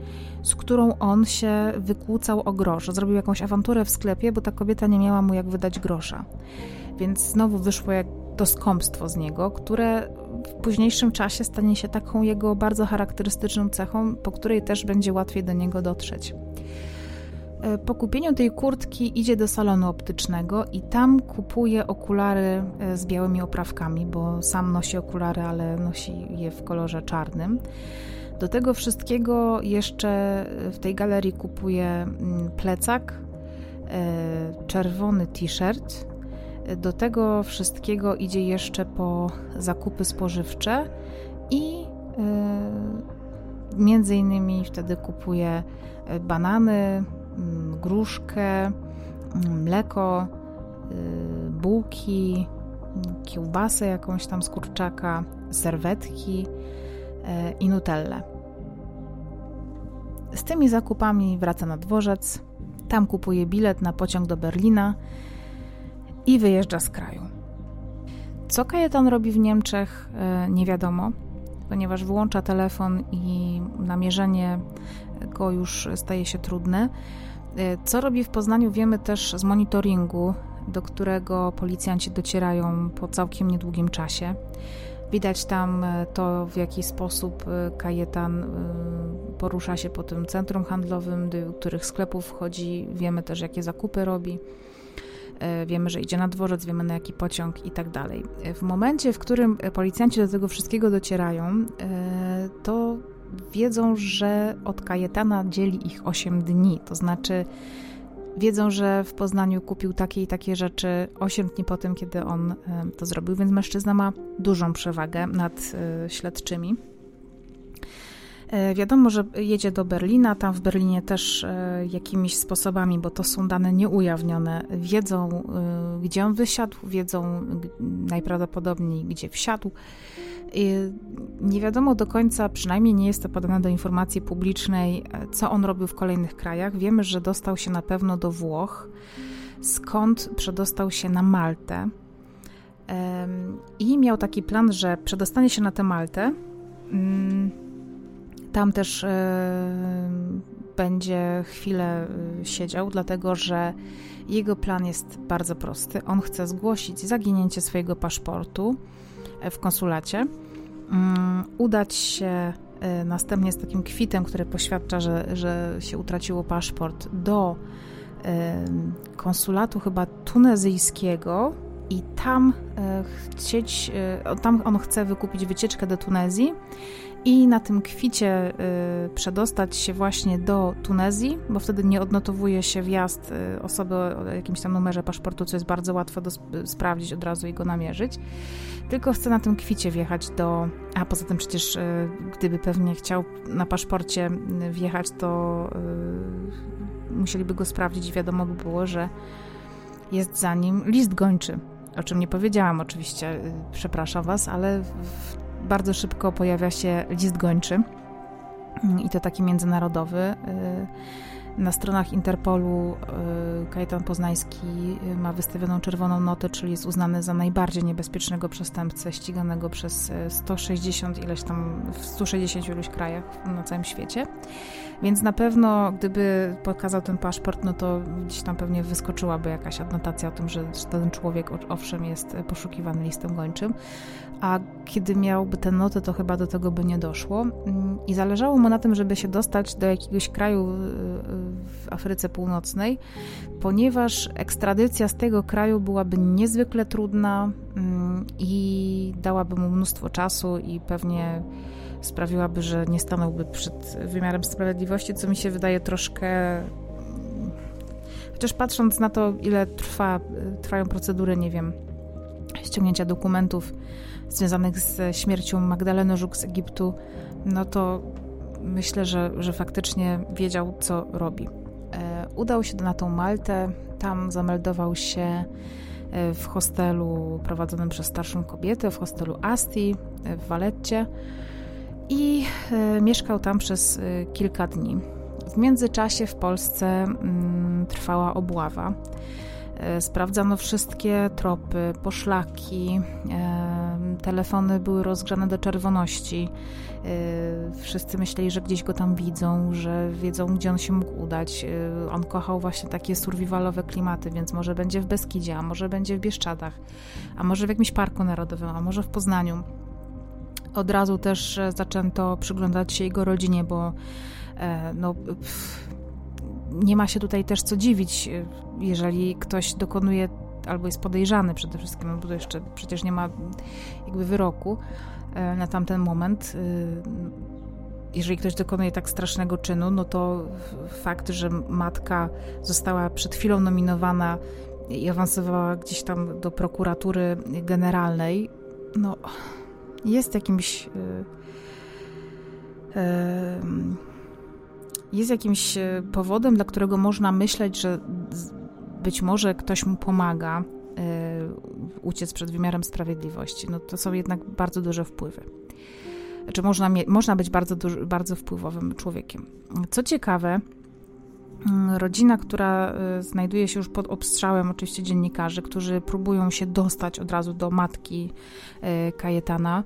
z którą on się wykłócał o grosz. Zrobił jakąś awanturę w sklepie, bo ta kobieta nie miała mu jak wydać grosza. Więc znowu wyszło jak to skąpstwo z niego, które w późniejszym czasie stanie się taką jego bardzo charakterystyczną cechą, po której też będzie łatwiej do niego dotrzeć. E, po kupieniu tej kurtki idzie do salonu optycznego i tam kupuje okulary e, z białymi oprawkami, bo sam nosi okulary, ale nosi je w kolorze czarnym. Do tego wszystkiego jeszcze w tej galerii kupuje mm, plecak, e, czerwony t-shirt. Do tego wszystkiego idzie jeszcze po zakupy spożywcze i między innymi wtedy kupuje banany, gruszkę, mm, mleko, y, bułki, kiełbasę jakąś tam z kurczaka, serwetki y, i nutellę. Z tymi zakupami wraca na dworzec, tam kupuje bilet na pociąg do Berlina i wyjeżdża z kraju. Co Kajetan robi w Niemczech, y, nie wiadomo, ponieważ wyłącza telefon i namierzenie go już staje się trudne. E, co robi w Poznaniu wiemy też z monitoringu, do którego policjanci docierają po całkiem niedługim czasie. Widać tam e, to, w jaki sposób e, Kajetan porusza się po tym centrum handlowym, do których sklepów wchodzi. Wiemy też, jakie zakupy robi. Wiemy, że idzie na dworzec, wiemy na jaki pociąg i tak dalej. W momencie, w którym policjanci do tego wszystkiego docierają, to wiedzą, że od Kajetana dzieli ich 8 dni, to znaczy wiedzą, że w Poznaniu kupił takie i takie rzeczy 8 dni po tym, kiedy on to zrobił, więc mężczyzna ma dużą przewagę nad e, śledczymi. E, wiadomo, że jedzie do Berlina, tam w Berlinie też e, jakimiś sposobami, bo to są dane nieujawnione, wiedzą, gdzie on wysiadł, wiedzą najprawdopodobniej, gdzie wsiadł. Nie wiadomo do końca, przynajmniej nie jest to podane do informacji publicznej, co on robił w kolejnych krajach. Wiemy, że dostał się na pewno do Włoch, skąd przedostał się na Maltę. I miał taki plan, że przedostanie się na tę Maltę. Mm, tam też będzie chwilę y, siedział, dlatego że jego plan jest bardzo prosty. On chce zgłosić zaginięcie swojego paszportu w konsulacie, mm, udać się y, następnie z takim kwitem, który poświadcza, że, że się utraciło paszport, do y, konsulatu chyba tunezyjskiego i tam y, chcieć, tam on chce wykupić wycieczkę do Tunezji i na tym kwicie y, przedostać się właśnie do Tunezji, bo wtedy nie odnotowuje się wjazd y, osoby o jakimś tam numerze paszportu, co jest bardzo łatwo do sprawdzić od razu i go namierzyć. Tylko chce na tym kwicie wjechać do. A poza tym przecież, y, gdyby pewnie chciał na paszporcie wjechać, to musieliby go sprawdzić i wiadomo by było, że jest za nim list gończy. O czym nie powiedziałam oczywiście, przepraszam Was, ale w bardzo szybko pojawia się list gończy i to taki międzynarodowy. Y, Na stronach Interpolu Kajetan Poznański ma wystawioną czerwoną notę, czyli jest uznany za najbardziej niebezpiecznego przestępcę ściganego przez 160 ileś tam, w 160 iluś krajach na całym świecie. Więc na pewno, gdyby pokazał ten paszport, no to gdzieś tam pewnie wyskoczyłaby jakaś adnotacja o tym, że ten człowiek owszem jest poszukiwany listem gończym. A kiedy miałby tę notę, to chyba do tego by nie doszło. Mm, I zależało mu na tym, żeby się dostać do jakiegoś kraju y, w Afryce Północnej, ponieważ ekstradycja z tego kraju byłaby niezwykle trudna mm, i dałaby mu mnóstwo czasu i pewnie sprawiłaby, że nie stanąłby przed wymiarem sprawiedliwości, co mi się wydaje troszkę. Chociaż patrząc na to, ile trwa, trwają procedury, nie wiem, ściągnięcia dokumentów związanych z śmiercią Magdaleny Żuk z Egiptu, no to myślę, że, że faktycznie wiedział, co robi. E, udał się na tą Maltę, tam zameldował się e, w hostelu prowadzonym przez starszą kobietę, w hostelu Asti e, w Waletcie i mieszkał tam przez kilka dni. W międzyczasie w Polsce mm, trwała obława. E, sprawdzano wszystkie tropy, poszlaki, telefony były rozgrzane do czerwoności. Wszyscy myśleli, że gdzieś go tam widzą, że wiedzą, gdzie on się mógł udać. On kochał właśnie takie survivalowe klimaty, więc może będzie w Beskidzie, a może będzie w Bieszczadach, a może w jakimś parku narodowym, a może w Poznaniu. Od razu też e, zaczęto przyglądać się jego rodzinie, bo e, no, nie ma się tutaj też co dziwić, e, jeżeli ktoś dokonuje albo jest podejrzany przede wszystkim, bo to jeszcze przecież nie ma jakby wyroku na tamten moment. Jeżeli ktoś dokonuje tak strasznego czynu, no to fakt, że matka została przed chwilą nominowana i awansowała gdzieś tam do prokuratury generalnej, no jest jakimś. Y, y, jest jakimś y, powodem, dla którego można myśleć, że być może ktoś mu pomaga uciec przed wymiarem sprawiedliwości. No to są jednak bardzo duże wpływy. Czy można, można być bardzo, bardzo wpływowym człowiekiem. Co ciekawe, Mm, rodzina, która y, znajduje się już pod obstrzałem oczywiście dziennikarzy, którzy próbują się dostać od razu do matki y, Kajetana.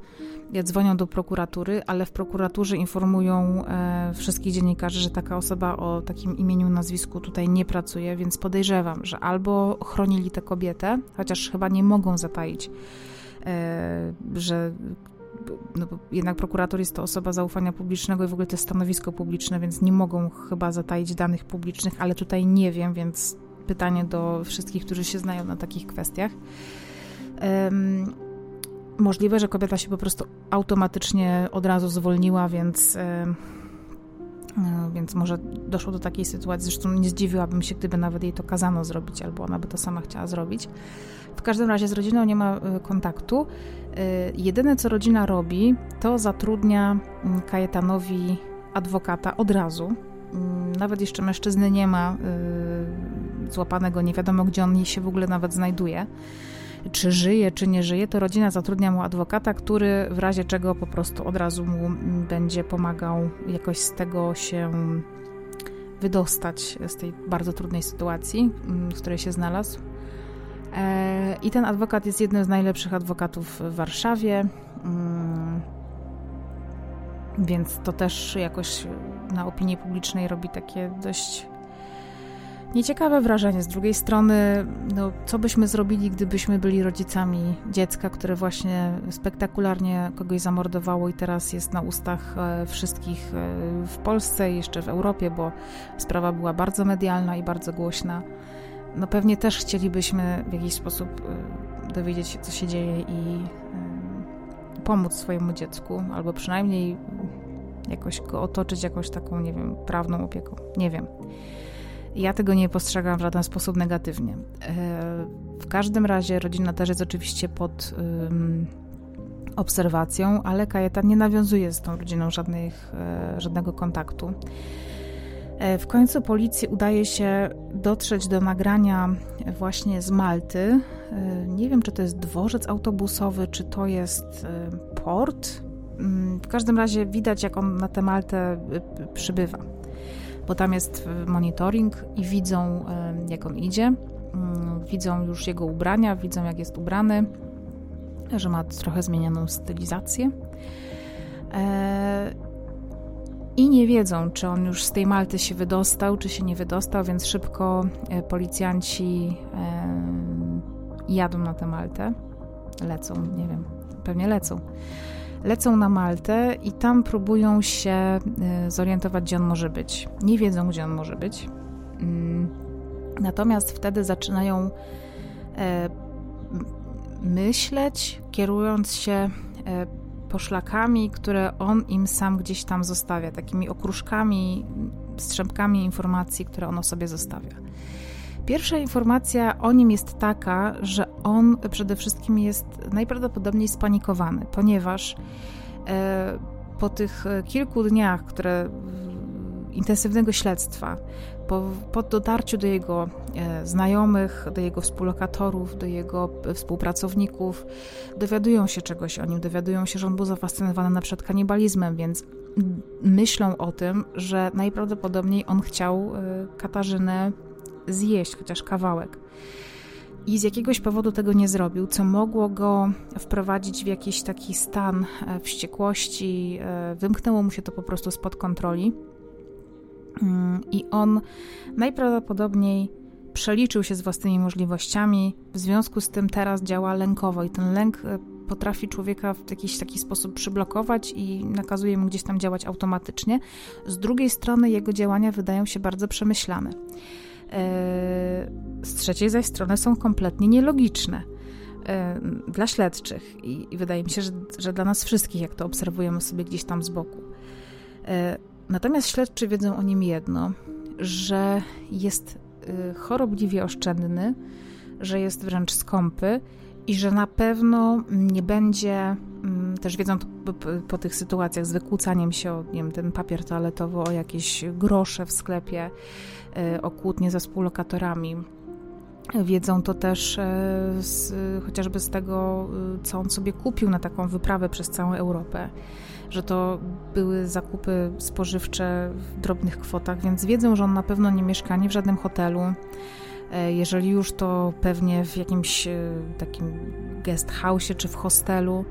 Dzwonią do prokuratury, ale w prokuraturze informują e, wszystkich dziennikarzy, że taka osoba o takim imieniu, nazwisku tutaj nie pracuje, więc podejrzewam, że albo chronili tę kobietę, chociaż chyba nie mogą zataić, e, że no jednak prokurator jest to osoba zaufania publicznego i w ogóle to jest stanowisko publiczne, więc nie mogą chyba zataić danych publicznych, ale tutaj nie wiem, więc pytanie do wszystkich, którzy się znają na takich kwestiach. Możliwe, że kobieta się po prostu automatycznie od razu zwolniła, więc. Um, więc może doszło do takiej sytuacji. Zresztą nie zdziwiłabym się, gdyby nawet jej to kazano zrobić, albo ona by to sama chciała zrobić. W każdym razie z rodziną nie ma e, kontaktu. E, jedyne, co rodzina robi, to zatrudnia mm, Kajetanowi adwokata od razu. Mm, nawet jeszcze mężczyzny nie ma e, złapanego, nie wiadomo gdzie on się w ogóle nawet znajduje. Czy żyje, czy nie żyje, to rodzina zatrudnia mu adwokata, który w razie czego po prostu od razu mu mm, będzie pomagał jakoś z tego się wydostać, z tej bardzo trudnej sytuacji, w której się znalazł. E, I ten adwokat jest jednym z najlepszych adwokatów w Warszawie. Mm, więc to też jakoś na opinii publicznej robi takie dość nieciekawe wrażenie. Z drugiej strony, no, co byśmy zrobili, gdybyśmy byli rodzicami dziecka, które właśnie spektakularnie kogoś zamordowało i teraz jest na ustach e, wszystkich e, w Polsce i jeszcze w Europie, bo sprawa była bardzo medialna i bardzo głośna no pewnie też chcielibyśmy w jakiś sposób y, dowiedzieć się, co się dzieje i pomóc swojemu dziecku, albo przynajmniej jakoś go otoczyć jakąś taką, nie wiem, prawną opieką. Nie wiem. Ja tego nie postrzegam w żaden sposób negatywnie. E, w każdym razie rodzina też jest oczywiście pod obserwacją, ale Kajetan nie nawiązuje z tą rodziną żadnych, e, żadnego kontaktu. E, w końcu policji udaje się dotrzeć do nagrania właśnie z Malty. Nie wiem, czy to jest dworzec autobusowy, czy to jest port. Mm, w każdym razie widać, jak on na tę Maltę przybywa. Bo tam jest monitoring i widzą, jak on idzie, mm, widzą już jego ubrania, widzą, jak jest ubrany, że ma trochę zmienioną stylizację. E, I nie wiedzą, czy on już z tej Malty się wydostał, czy się nie wydostał, więc szybko e, policjanci jadą na tę Maltę. Lecą, nie wiem, pewnie lecą. Lecą na Maltę i tam próbują się e, zorientować, gdzie on może być. Nie wiedzą, gdzie on może być. Mm, natomiast wtedy zaczynają myśleć, kierując się e, poszlakami, które on im sam gdzieś tam zostawia, takimi okruszkami, strzępkami informacji, które on o sobie zostawia. Pierwsza informacja o nim jest taka, że on przede wszystkim jest najprawdopodobniej spanikowany, ponieważ e, po tych kilku dniach, które intensywnego śledztwa, po, po dotarciu do jego e, znajomych, do jego współlokatorów, do jego współpracowników, dowiadują się czegoś o nim, dowiadują się, że on był zafascynowany na przykład kanibalizmem, więc myślą o tym, że najprawdopodobniej on chciał e, Katarzynę zjeść, chociaż kawałek. I z jakiegoś powodu tego nie zrobił, co mogło go wprowadzić w jakiś taki stan e, wściekłości, wymknęło mu się to po prostu spod kontroli. Mm, I on najprawdopodobniej przeliczył się z własnymi możliwościami, w związku z tym teraz działa lękowo i ten lęk e, potrafi człowieka w jakiś taki sposób przyblokować i nakazuje mu gdzieś tam działać automatycznie. Z drugiej strony jego działania wydają się bardzo przemyślane. E, z trzeciej zaś strony są kompletnie nielogiczne e, dla śledczych i, wydaje mi się, że, że dla nas wszystkich, jak to obserwujemy sobie gdzieś tam z boku. Natomiast śledczy wiedzą o nim jedno, że jest chorobliwie oszczędny, że jest wręcz skąpy i że na pewno nie będzie, mm, też wiedzą po tych sytuacjach z wykłócaniem się o nie wiem, ten papier toaletowy, o jakieś grosze w sklepie, o kłótnie ze współlokatorami. Wiedzą to też e, z, chociażby z tego, y, co on sobie kupił na taką wyprawę przez całą Europę że to były zakupy spożywcze w drobnych kwotach, więc wiedzą, że on na pewno nie mieszka nie w żadnym hotelu. E, jeżeli już, to pewnie w jakimś e, takim guest house czy w hostelu.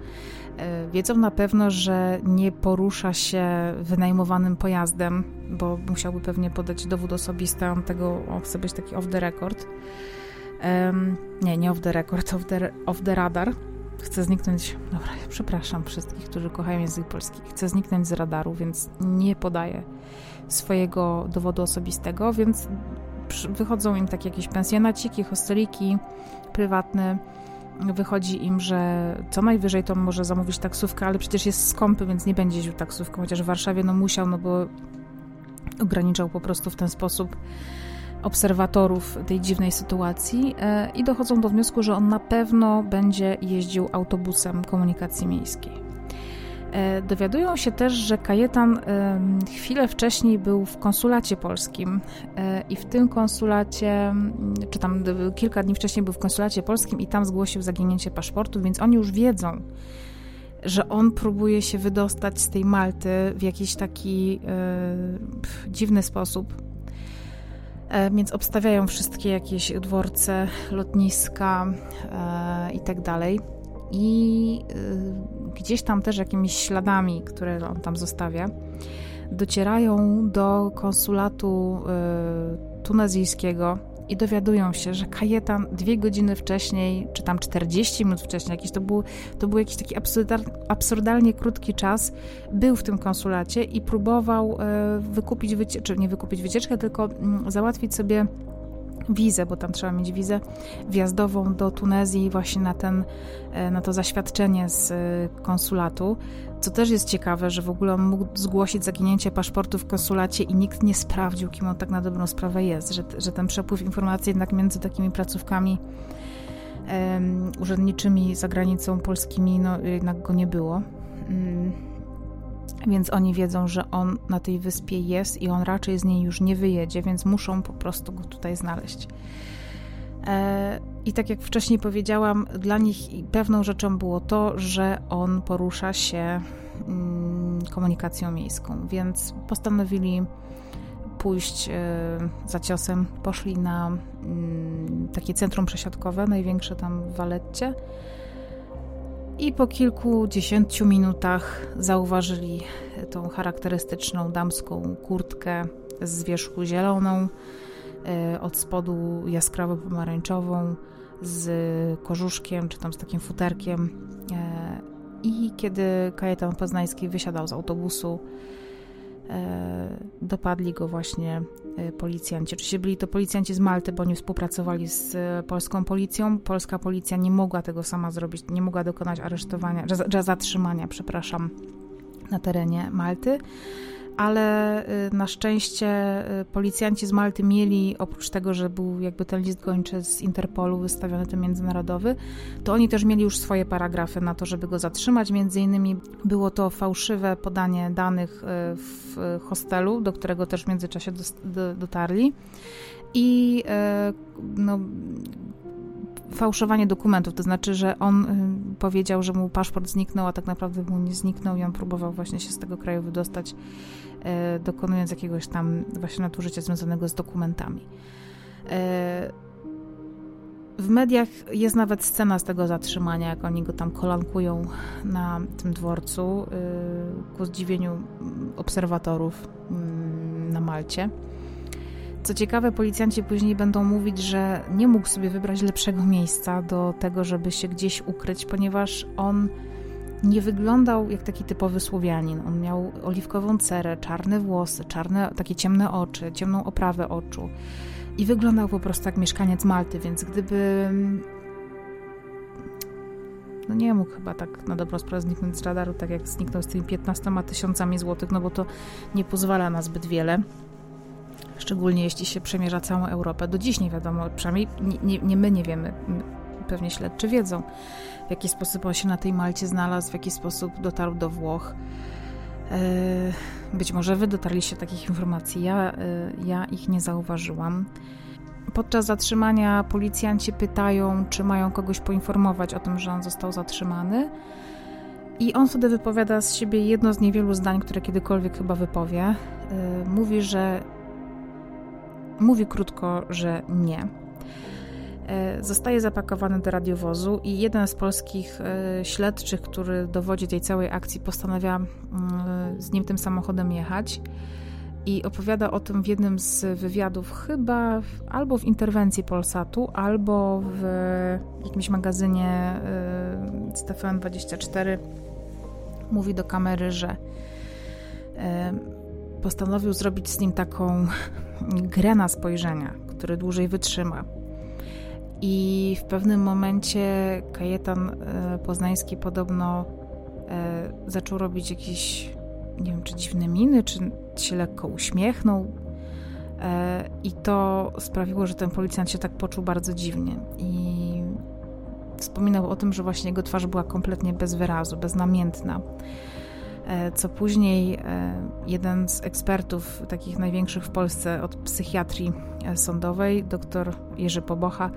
E, wiedzą na pewno, że nie porusza się wynajmowanym pojazdem, bo musiałby pewnie podać dowód osobisty, on tego chce być taki off the record. Um, nie, nie off the record, off the, off the radar chcę zniknąć. Dobra, przepraszam wszystkich, którzy kochają język polski. Chcę zniknąć z radaru, więc nie podaję swojego dowodu osobistego, więc wychodzą im takie jakieś pensjonaciki, hosteliki prywatne. Wychodzi im, że co najwyżej to może zamówić taksówkę, ale przecież jest skąpy, więc nie będzie jeździł taksówką, chociaż w Warszawie no musiał, no bo ograniczał po prostu w ten sposób obserwatorów tej dziwnej sytuacji e, i dochodzą do wniosku, że on na pewno będzie jeździł autobusem komunikacji miejskiej. E, dowiadują się też, że Kajetan chwilę wcześniej był w konsulacie polskim e, i w tym konsulacie, czy tam kilka dni wcześniej był w konsulacie polskim i tam zgłosił zaginięcie paszportu, więc oni już wiedzą, że on próbuje się wydostać z tej Malty w jakiś taki dziwny sposób E, więc obstawiają wszystkie jakieś dworce, lotniska e, i tak. I e, gdzieś tam też jakimiś śladami, które on tam zostawia, docierają do konsulatu tunezyjskiego i dowiadują się, że Kajetan dwie godziny wcześniej, czy tam 40 minut wcześniej, jakiś to był, to był jakiś taki absurdalnie krótki czas, był w tym konsulacie i próbował e, wykupić wycieczkę, czy nie wykupić wycieczkę, tylko mm, załatwić sobie wizę, bo tam trzeba mieć wizę wjazdową do Tunezji właśnie na, ten, e, na to zaświadczenie z e, konsulatu. Co też jest ciekawe, że w ogóle on mógł zgłosić zaginięcie paszportu w konsulacie i nikt nie sprawdził, kim on tak na dobrą sprawę jest, że, że ten przepływ informacji jednak między takimi placówkami um, urzędniczymi za granicą polskimi, no jednak go nie było. Um, więc oni wiedzą, że on na tej wyspie jest i on raczej z niej już nie wyjedzie, więc muszą po prostu go tutaj znaleźć. E, I tak jak wcześniej powiedziałam, dla nich pewną rzeczą było to, że on porusza się mm, komunikacją miejską, więc postanowili pójść za ciosem, poszli na mm, takie centrum przesiadkowe, największe tam w Waletcie. I po kilkudziesięciu minutach zauważyli tą charakterystyczną damską kurtkę z wierzchu zieloną, od spodu jaskrawo pomarańczową, z korzuszkiem czy tam z takim futerkiem. I kiedy Kajetan Poznański wysiadał z autobusu, e, dopadli go właśnie e, policjanci. Oczywiście byli to policjanci z Malty, bo oni współpracowali z e, polską policją. Polska policja nie mogła tego sama zrobić, nie mogła dokonać aresztowania, zatrzymania, przepraszam, na terenie Malty ale y, na szczęście y, policjanci z Malty mieli, oprócz tego, że był jakby ten list gończy z Interpolu wystawiony, ten międzynarodowy, to oni też mieli już swoje paragrafy na to, żeby go zatrzymać. Między innymi było to fałszywe podanie danych y, w hostelu, do którego też w międzyczasie dotarli. I no, fałszowanie dokumentów, to znaczy, że on y, powiedział, że mu paszport zniknął, a tak naprawdę mu nie zniknął i on próbował właśnie się z tego kraju wydostać, y, dokonując jakiegoś tam właśnie nadużycia związanego z dokumentami. Y, w mediach jest nawet scena z tego zatrzymania, jak oni go tam kolankują na tym dworcu, ku zdziwieniu obserwatorów mm, na Malcie. Co ciekawe, policjanci później będą mówić, że nie mógł sobie wybrać lepszego miejsca do tego, żeby się gdzieś ukryć, ponieważ on nie wyglądał jak taki typowy Słowianin. On miał oliwkową cerę, czarne włosy, czarne, takie ciemne oczy, ciemną oprawę oczu i wyglądał po prostu jak mieszkaniec Malty, więc gdyby no nie mógł chyba tak na dobrą sprawę zniknąć z radaru, tak jak zniknął z tymi 15 tysiącami złotych, no bo to nie pozwala na zbyt wiele szczególnie jeśli się przemierza całą Europę. Do dziś nie wiadomo, przynajmniej nie, nie, nie my nie wiemy, pewnie śledczy wiedzą, w jaki sposób on się na tej Malcie znalazł, w jaki sposób dotarł do Włoch. E, być może wy dotarliście takich informacji, ja, e, ja ich nie zauważyłam. Podczas zatrzymania policjanci pytają, czy mają kogoś poinformować o tym, że on został zatrzymany. I on wtedy wypowiada z siebie jedno z niewielu zdań, które kiedykolwiek chyba wypowie. E, mówi, że Mówi krótko, że nie. E, zostaje zapakowany do radiowozu i jeden z polskich e, śledczych, który dowodzi tej całej akcji, postanawia mm, z nim tym samochodem jechać i opowiada o tym w jednym z wywiadów, chyba w, albo w interwencji Polsatu, albo w jakimś magazynie y, Stefan 24. Mówi do kamery, że y, postanowił zrobić z nim taką grę na spojrzenia, który dłużej wytrzyma. I w pewnym momencie Kajetan e, Poznański podobno e, zaczął robić jakieś, nie wiem, czy dziwne miny, czy się lekko uśmiechnął. E, I to sprawiło, że ten policjant się tak poczuł bardzo dziwnie. I wspominał o tym, że właśnie jego twarz była kompletnie bez wyrazu, beznamiętna. E, co później e, jeden z ekspertów, takich największych w Polsce od psychiatrii e, sądowej, dr Jerzy Pobocha,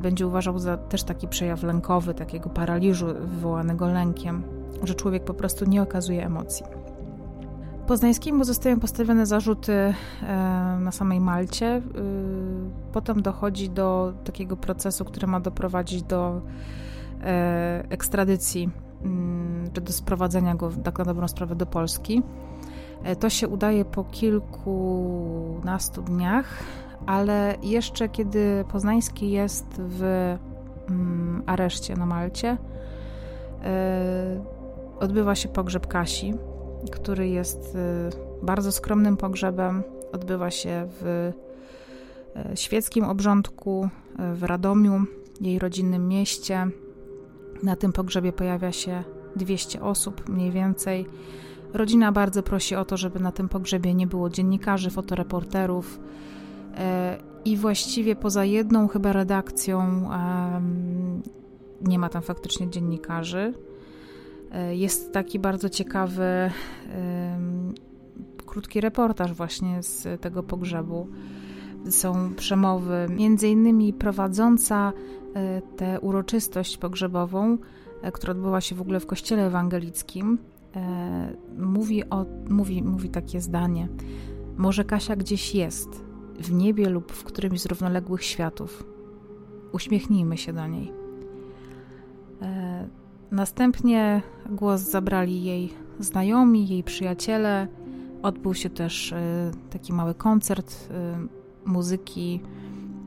będzie uważał za też taki przejaw lękowy, takiego paraliżu wywołanego lękiem, że człowiek po prostu nie okazuje emocji. Poznańskiemu zostają postawione zarzuty na samej Malcie. Potem dochodzi do takiego procesu, który ma doprowadzić do ekstradycji czy do sprowadzenia go tak na dobrą sprawę do Polski. E, to się udaje po kilkunastu dniach, ale jeszcze kiedy Poznański jest w mm, areszcie na Malcie, e, odbywa się pogrzeb Kasi, który jest e, bardzo skromnym pogrzebem. Odbywa się w świeckim obrządku w Radomiu, jej rodzinnym mieście. Na tym pogrzebie pojawia się 200 osób mniej więcej. Rodzina bardzo prosi o to, żeby na tym pogrzebie nie było dziennikarzy, fotoreporterów. E, I właściwie poza jedną chyba redakcją nie ma tam faktycznie dziennikarzy. E, jest taki bardzo ciekawy krótki reportaż właśnie z tego pogrzebu. Są przemowy, między innymi prowadząca E, tę uroczystość pogrzebową, e, która odbyła się w ogóle w kościele ewangelickim, e, mówi, o, mówi, mówi takie zdanie. Może Kasia gdzieś jest, w niebie lub w którymś z równoległych światów. Uśmiechnijmy się do niej. Następnie głos zabrali jej znajomi, jej przyjaciele. Odbył się też taki mały koncert muzyki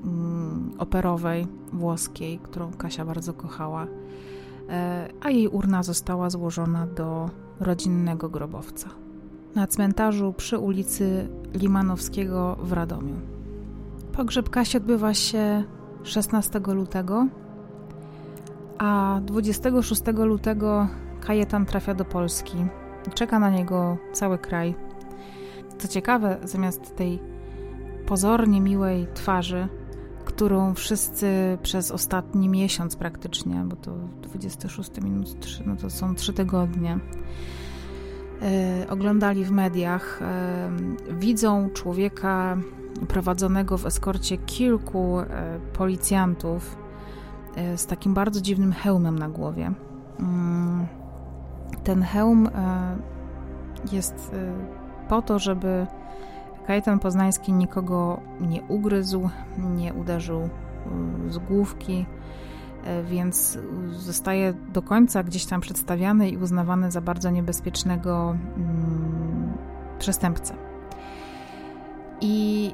mm, operowej włoskiej, którą Kasia bardzo kochała, a jej urna została złożona do rodzinnego grobowca na cmentarzu przy ulicy Limanowskiego w Radomiu. Pogrzeb Kasi odbywa się 16 lutego, a 26 lutego Kajetan trafia do Polski. Czeka na niego cały kraj. Co ciekawe, zamiast tej pozornie miłej twarzy, którą wszyscy przez ostatni miesiąc praktycznie, bo to 26 minut 3, no to są 3 tygodnie, E, oglądali w mediach, e, widzą człowieka prowadzonego w eskorcie kilku e, policjantów z takim bardzo dziwnym hełmem na głowie. Mm, ten hełm jest po to, żeby Kajetan Poznański nikogo nie ugryzł, nie uderzył z główki, E, więc zostaje do końca gdzieś tam przedstawiany i uznawany za bardzo niebezpiecznego mm, przestępcę. I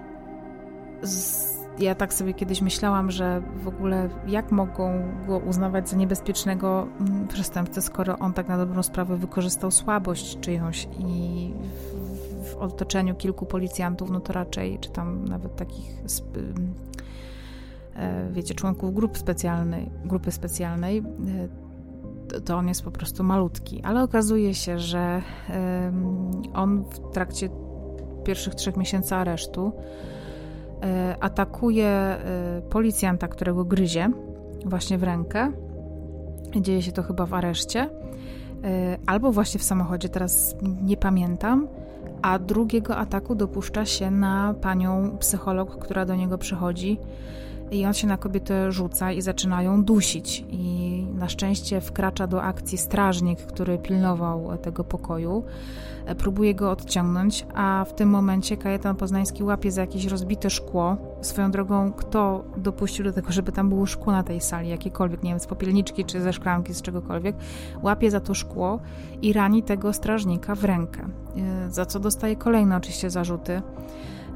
z, ja tak sobie kiedyś myślałam, że w ogóle jak mogą go uznawać za niebezpiecznego mm, przestępcę, skoro on tak na dobrą sprawę wykorzystał słabość czyjąś i otoczeniu kilku policjantów, no to raczej, czy tam nawet takich E, wiecie, członków grup specjalnej, grupy specjalnej, e, to on jest po prostu malutki. Ale okazuje się, że on w trakcie pierwszych trzech miesięcy aresztu e, atakuje policjanta, którego gryzie właśnie w rękę. Dzieje się to chyba w areszcie. Albo właśnie w samochodzie, teraz nie pamiętam. A drugiego ataku dopuszcza się na panią psycholog, która do niego przychodzi i on się na kobietę rzuca i zaczyna ją dusić. I na szczęście wkracza do akcji strażnik, który pilnował tego pokoju. E, próbuje go odciągnąć, a w tym momencie Kajetan Poznański łapie za jakieś rozbite szkło. Swoją drogą, kto dopuścił do tego, żeby tam było szkło na tej sali, jakiekolwiek, nie wiem, z popielniczki czy ze szklanki, z czegokolwiek, łapie za to szkło i rani tego strażnika w rękę, e, za co dostaje kolejne oczywiście zarzuty.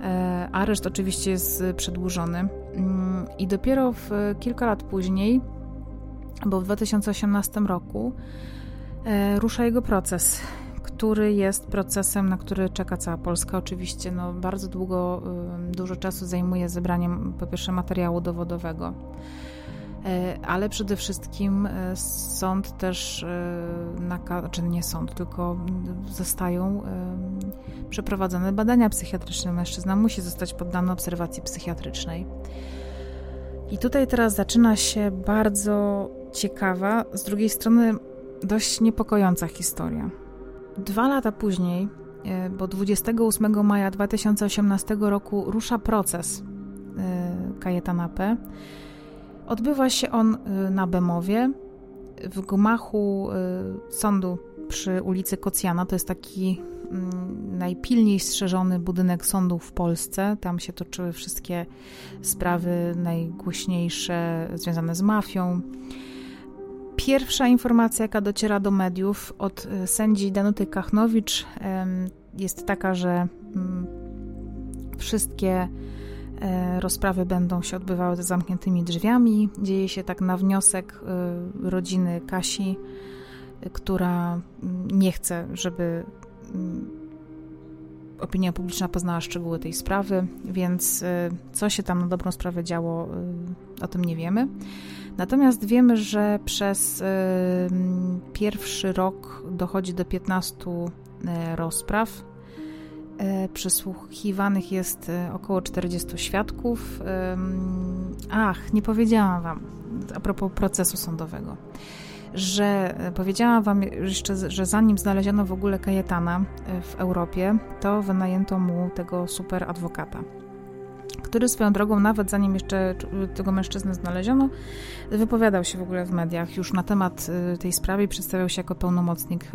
E, areszt oczywiście jest przedłużony mm, i dopiero w kilka lat później, bo w 2018 roku, e, rusza jego proces, który jest procesem, na który czeka cała Polska. Oczywiście no, bardzo długo, dużo czasu zajmuje zebraniem po pierwsze materiału dowodowego. E, ale przede wszystkim e, sąd też, e, czy nie sąd, tylko zostają przeprowadzone badania psychiatryczne. Mężczyzna musi zostać poddany obserwacji psychiatrycznej. I tutaj teraz zaczyna się bardzo ciekawa, z drugiej strony dość niepokojąca historia. Dwa lata później, bo 28 maja 2018 roku rusza proces Kajetana P., Odbywa się on y, na Bemowie, w gmachu sądu przy ulicy Kocjana. To jest taki mm, najpilniej strzeżony budynek sądu w Polsce. Tam się toczyły wszystkie sprawy najgłośniejsze związane z mafią. Pierwsza informacja, jaka dociera do mediów od y, sędzi Danuty Kachnowicz, jest taka, że mm, wszystkie E, rozprawy będą się odbywały za zamkniętymi drzwiami. Dzieje się tak na wniosek e, rodziny Kasi, która mm, nie chce, żeby mm, opinia publiczna poznała szczegóły tej sprawy, więc co się tam na dobrą sprawę działo, o tym nie wiemy. Natomiast wiemy, że przez pierwszy rok dochodzi do 15 rozpraw E, przesłuchiwanych jest około 40 świadków. Ach, nie powiedziałam Wam a propos procesu sądowego, że powiedziałam Wam jeszcze, że zanim znaleziono w ogóle Kajetana w Europie, to wynajęto mu tego super adwokata który swoją drogą, nawet zanim jeszcze tego mężczyznę znaleziono, wypowiadał się w ogóle w mediach już na temat tej sprawy i przedstawiał się jako pełnomocnik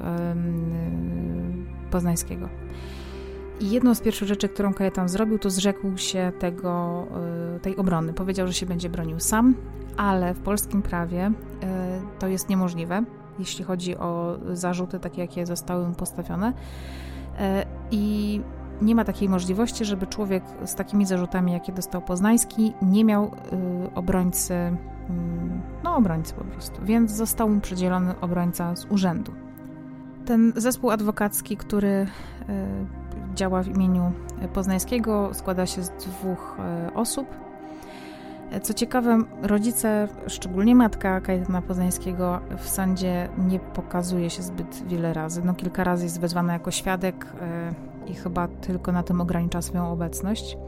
poznańskiego. I jedną z pierwszych rzeczy, którą Kajetan zrobił, to zrzekł się tego, tej obrony. Powiedział, że się będzie bronił sam, ale w polskim prawie to jest niemożliwe, jeśli chodzi o zarzuty takie, jakie zostały mu postawione. I nie ma takiej możliwości, żeby człowiek z takimi zarzutami, jakie dostał Poznański, nie miał y, obrońcy, y, no obrońcy po prostu, więc został mu przydzielony obrońca z urzędu. Ten zespół adwokacki, który y, działa w imieniu Poznańskiego, składa się z dwóch y, osób. Co ciekawe, rodzice, szczególnie matka Kajetana Poznańskiego, w sądzie nie pokazuje się zbyt wiele razy. No, kilka razy jest wezwana jako świadek, y, i chyba tylko na tym ogranicza swoją obecność.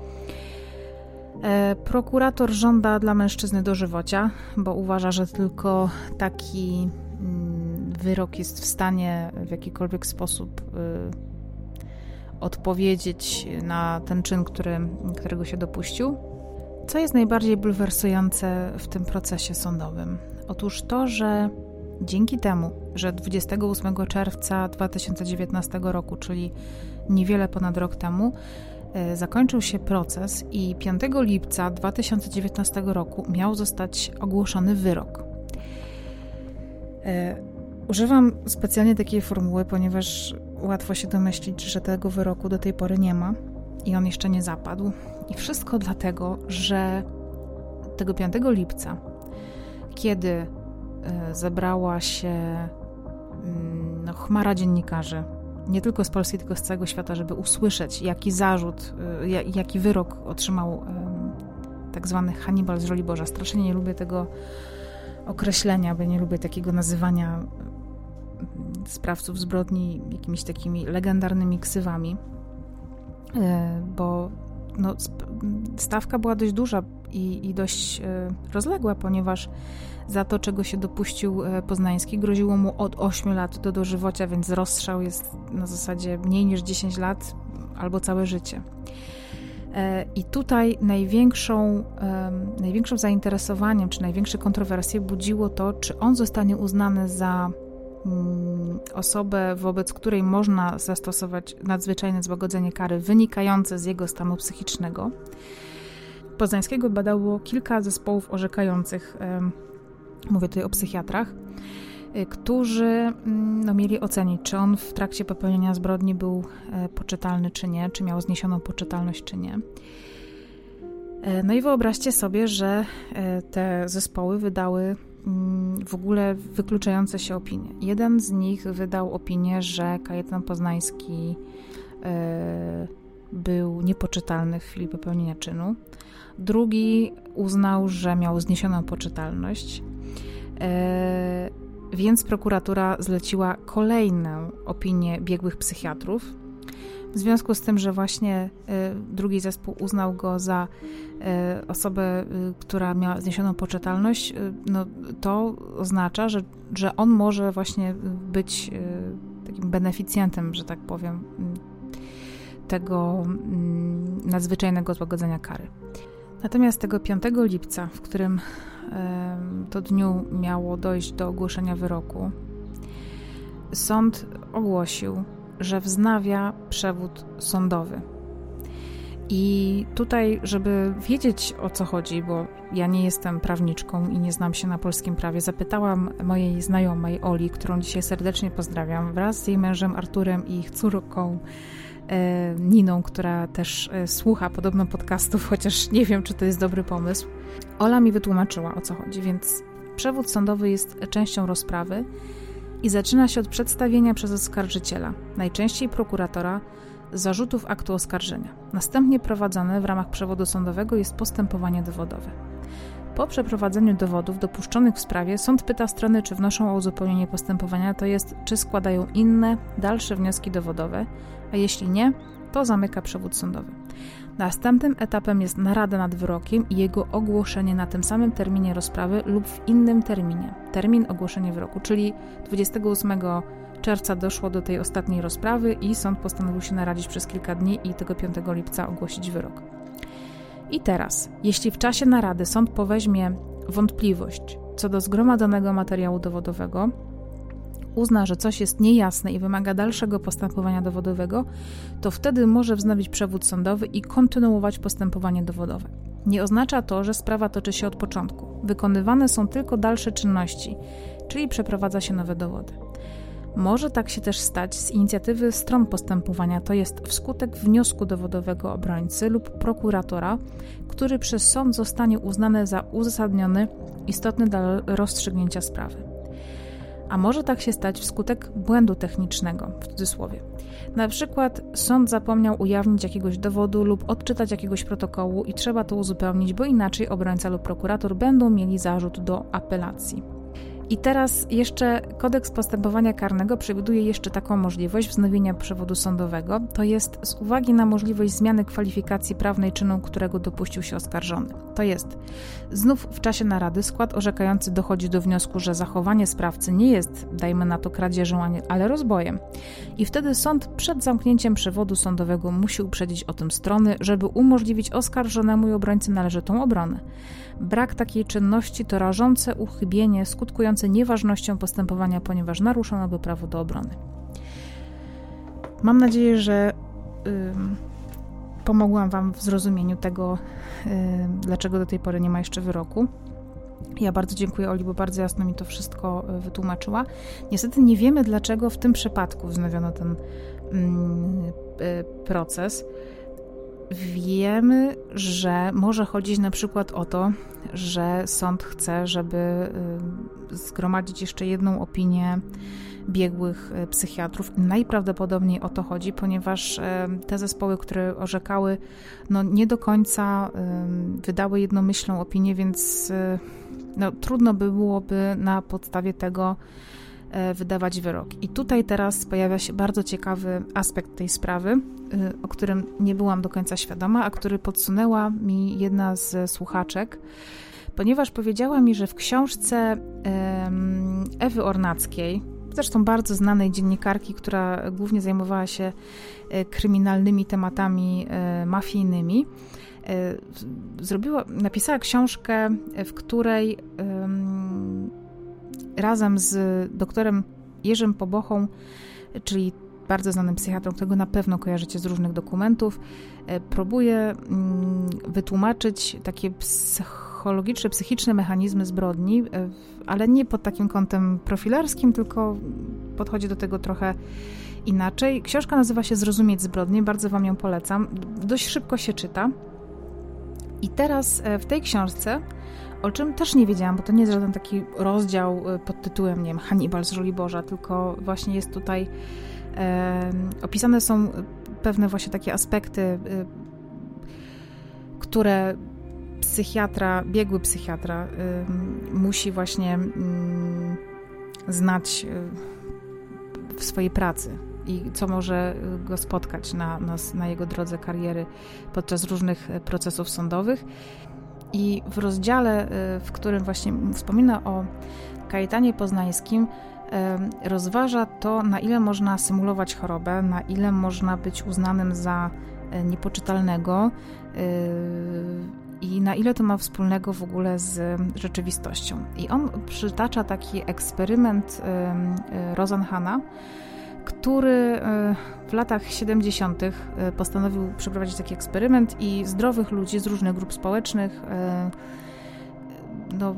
E, prokurator żąda dla mężczyzny dożywocia, bo uważa, że tylko taki mm, wyrok jest w stanie w jakikolwiek sposób y, odpowiedzieć na ten czyn, który, którego się dopuścił. Co jest najbardziej bulwersujące w tym procesie sądowym? Otóż to, że dzięki temu, że 28 czerwca 2019 roku, czyli niewiele ponad rok temu, e, zakończył się proces i 5 lipca 2019 roku miał zostać ogłoszony wyrok. E, używam specjalnie takiej formuły, ponieważ łatwo się domyślić, że tego wyroku do tej pory nie ma i on jeszcze nie zapadł. I wszystko dlatego, że tego 5 lipca, kiedy zebrała się mm, no, chmara dziennikarzy nie tylko z Polski, tylko z całego świata, żeby usłyszeć, jaki zarzut, y, jaki wyrok otrzymał tak zwany Hannibal z roli Boża. Strasznie nie lubię tego określenia, bo nie lubię takiego nazywania sprawców zbrodni jakimiś takimi legendarnymi ksywami, bo no, stawka była dość duża i, i dość rozległa, ponieważ za to, czego się dopuścił e, Poznański. Groziło mu od 8 lat do dożywocia, więc rozstrzał jest na zasadzie mniej niż 10 lat albo całe życie. E, I tutaj największą, największym zainteresowaniem, czy największe kontrowersje budziło to, czy on zostanie uznany za mm, osobę, wobec której można zastosować nadzwyczajne złagodzenie kary wynikające z jego stanu psychicznego. Poznańskiego badało kilka zespołów orzekających mówię tutaj o psychiatrach, y, którzy mm, no, mieli ocenić, czy on w trakcie popełnienia zbrodni był e, poczytalny, czy nie, czy miał zniesioną poczytalność, czy nie. E, no i wyobraźcie sobie, że e, te zespoły wydały mm, w ogóle wykluczające się opinie. Jeden z nich wydał opinię, że Kajetan Poznański był niepoczytalny w chwili popełnienia czynu. Drugi uznał, że miał zniesioną poczytalność. E, więc prokuratura zleciła kolejną opinię biegłych psychiatrów. W związku z tym, że właśnie e, drugi zespół uznał go za e, osobę, która miała zniesioną poczytalność, no, to oznacza, że, że on może właśnie być takim beneficjentem, że tak powiem, tego mm, nadzwyczajnego złagodzenia kary. Natomiast tego 5 lipca, w którym to dniu miało dojść do ogłoszenia wyroku, sąd ogłosił, że wznawia przewód sądowy. I tutaj, żeby wiedzieć o co chodzi, bo ja nie jestem prawniczką i nie znam się na polskim prawie, zapytałam mojej znajomej Oli, którą dzisiaj serdecznie pozdrawiam, wraz z jej mężem Arturem i ich córką Niną, która też e, słucha podobno podcastów, chociaż nie wiem, czy to jest dobry pomysł. Ola mi wytłumaczyła o co chodzi, więc przewód sądowy jest częścią rozprawy i zaczyna się od przedstawienia przez oskarżyciela, najczęściej prokuratora, zarzutów aktu oskarżenia. Następnie prowadzone w ramach przewodu sądowego jest postępowanie dowodowe. Po przeprowadzeniu dowodów dopuszczonych w sprawie sąd pyta strony, czy wnoszą o uzupełnienie postępowania, to jest, czy składają inne, dalsze wnioski dowodowe, a jeśli nie, to zamyka przewód sądowy. Następnym etapem jest narada nad wyrokiem i jego ogłoszenie na tym samym terminie rozprawy lub w innym terminie. Termin ogłoszenia wyroku, czyli 28 czerwca doszło do tej ostatniej rozprawy i sąd postanowił się naradzić przez kilka dni i tego 5 lipca ogłosić wyrok. I teraz, jeśli w czasie narady sąd poweźmie wątpliwość co do zgromadzonego materiału dowodowego, uzna, że coś jest niejasne i wymaga dalszego postępowania dowodowego, to wtedy może wznowić przewód sądowy i kontynuować postępowanie dowodowe. Nie oznacza to, że sprawa toczy się od początku. Wykonywane są tylko dalsze czynności, czyli przeprowadza się nowe dowody. Może tak się też stać z inicjatywy stron postępowania, to jest wskutek wniosku dowodowego obrońcy lub prokuratora, który przez sąd zostanie uznany za uzasadniony, istotny dla rozstrzygnięcia sprawy. A może tak się stać wskutek błędu technicznego, w cudzysłowie. Na przykład sąd zapomniał ujawnić jakiegoś dowodu lub odczytać jakiegoś protokołu i trzeba to uzupełnić, bo inaczej obrońca lub prokurator będą mieli zarzut do apelacji. I teraz jeszcze kodeks postępowania karnego przewiduje jeszcze taką możliwość wznowienia przewodu sądowego, to jest z uwagi na możliwość zmiany kwalifikacji prawnej czynu, którego dopuścił się oskarżony. To jest znów w czasie narady skład orzekający dochodzi do wniosku, że zachowanie sprawcy nie jest, dajmy na to, kradzieżą, ale rozbojem. I wtedy sąd przed zamknięciem przewodu sądowego musi uprzedzić o tym strony, żeby umożliwić oskarżonemu i obrońcy należytą obronę. Brak takiej czynności to rażące uchybienie skutkujące nieważnością postępowania, ponieważ naruszono by prawo do obrony. Mam nadzieję, że pomogłam Wam w zrozumieniu tego, dlaczego do tej pory nie ma jeszcze wyroku. Ja bardzo dziękuję Oli, bo bardzo jasno mi to wszystko y, wytłumaczyła. Niestety nie wiemy, dlaczego w tym przypadku wznowiono ten mm, y, proces. Wiemy, że może chodzić na przykład o to, że sąd chce, żeby y, zgromadzić jeszcze jedną opinię biegłych y, psychiatrów. Najprawdopodobniej o to chodzi, ponieważ y, te zespoły, które orzekały, no nie do końca wydały jednomyślną opinię, więc no, trudno by byłoby na podstawie tego wydawać wyrok. I tutaj teraz pojawia się bardzo ciekawy aspekt tej sprawy, e, o którym nie byłam do końca świadoma, a który podsunęła mi jedna z słuchaczek, ponieważ powiedziała mi, że w książce Ewy Ornackiej, zresztą bardzo znanej dziennikarki, która głównie zajmowała się e, kryminalnymi tematami mafijnymi, zrobiła, napisała książkę, w której razem z doktorem Jerzym Pobochą, czyli bardzo znanym psychiatrą, którego na pewno kojarzycie z różnych dokumentów, e, próbuje mm, wytłumaczyć takie psychologiczne, psychiczne mechanizmy zbrodni, e, ale nie pod takim kątem profilerskim, tylko podchodzi do tego trochę inaczej. Książka nazywa się Zrozumieć zbrodnię, bardzo Wam ją polecam. Dość szybko się czyta. I teraz e, w tej książce o czym też nie wiedziałam, bo to nie jest żaden taki rozdział y, pod tytułem, nie wiem, Hannibal z Żoli Boża, tylko właśnie jest tutaj e, opisane są pewne właśnie takie aspekty, e, które psychiatra, biegły psychiatra e, musi właśnie mm, znać w swojej pracy i co może go spotkać na, na, na jego drodze kariery podczas różnych procesów sądowych. I w rozdziale, y, w którym właśnie wspomina o Kajetanie Poznańskim, y, rozważa to, na ile można symulować chorobę, na ile można być uznanym za y, niepoczytalnego i na ile to ma wspólnego w ogóle z rzeczywistością. I on przytacza taki eksperyment Rosenhana, który e, w latach 70. E, postanowił przeprowadzić taki eksperyment i zdrowych ludzi z różnych grup społecznych e, no,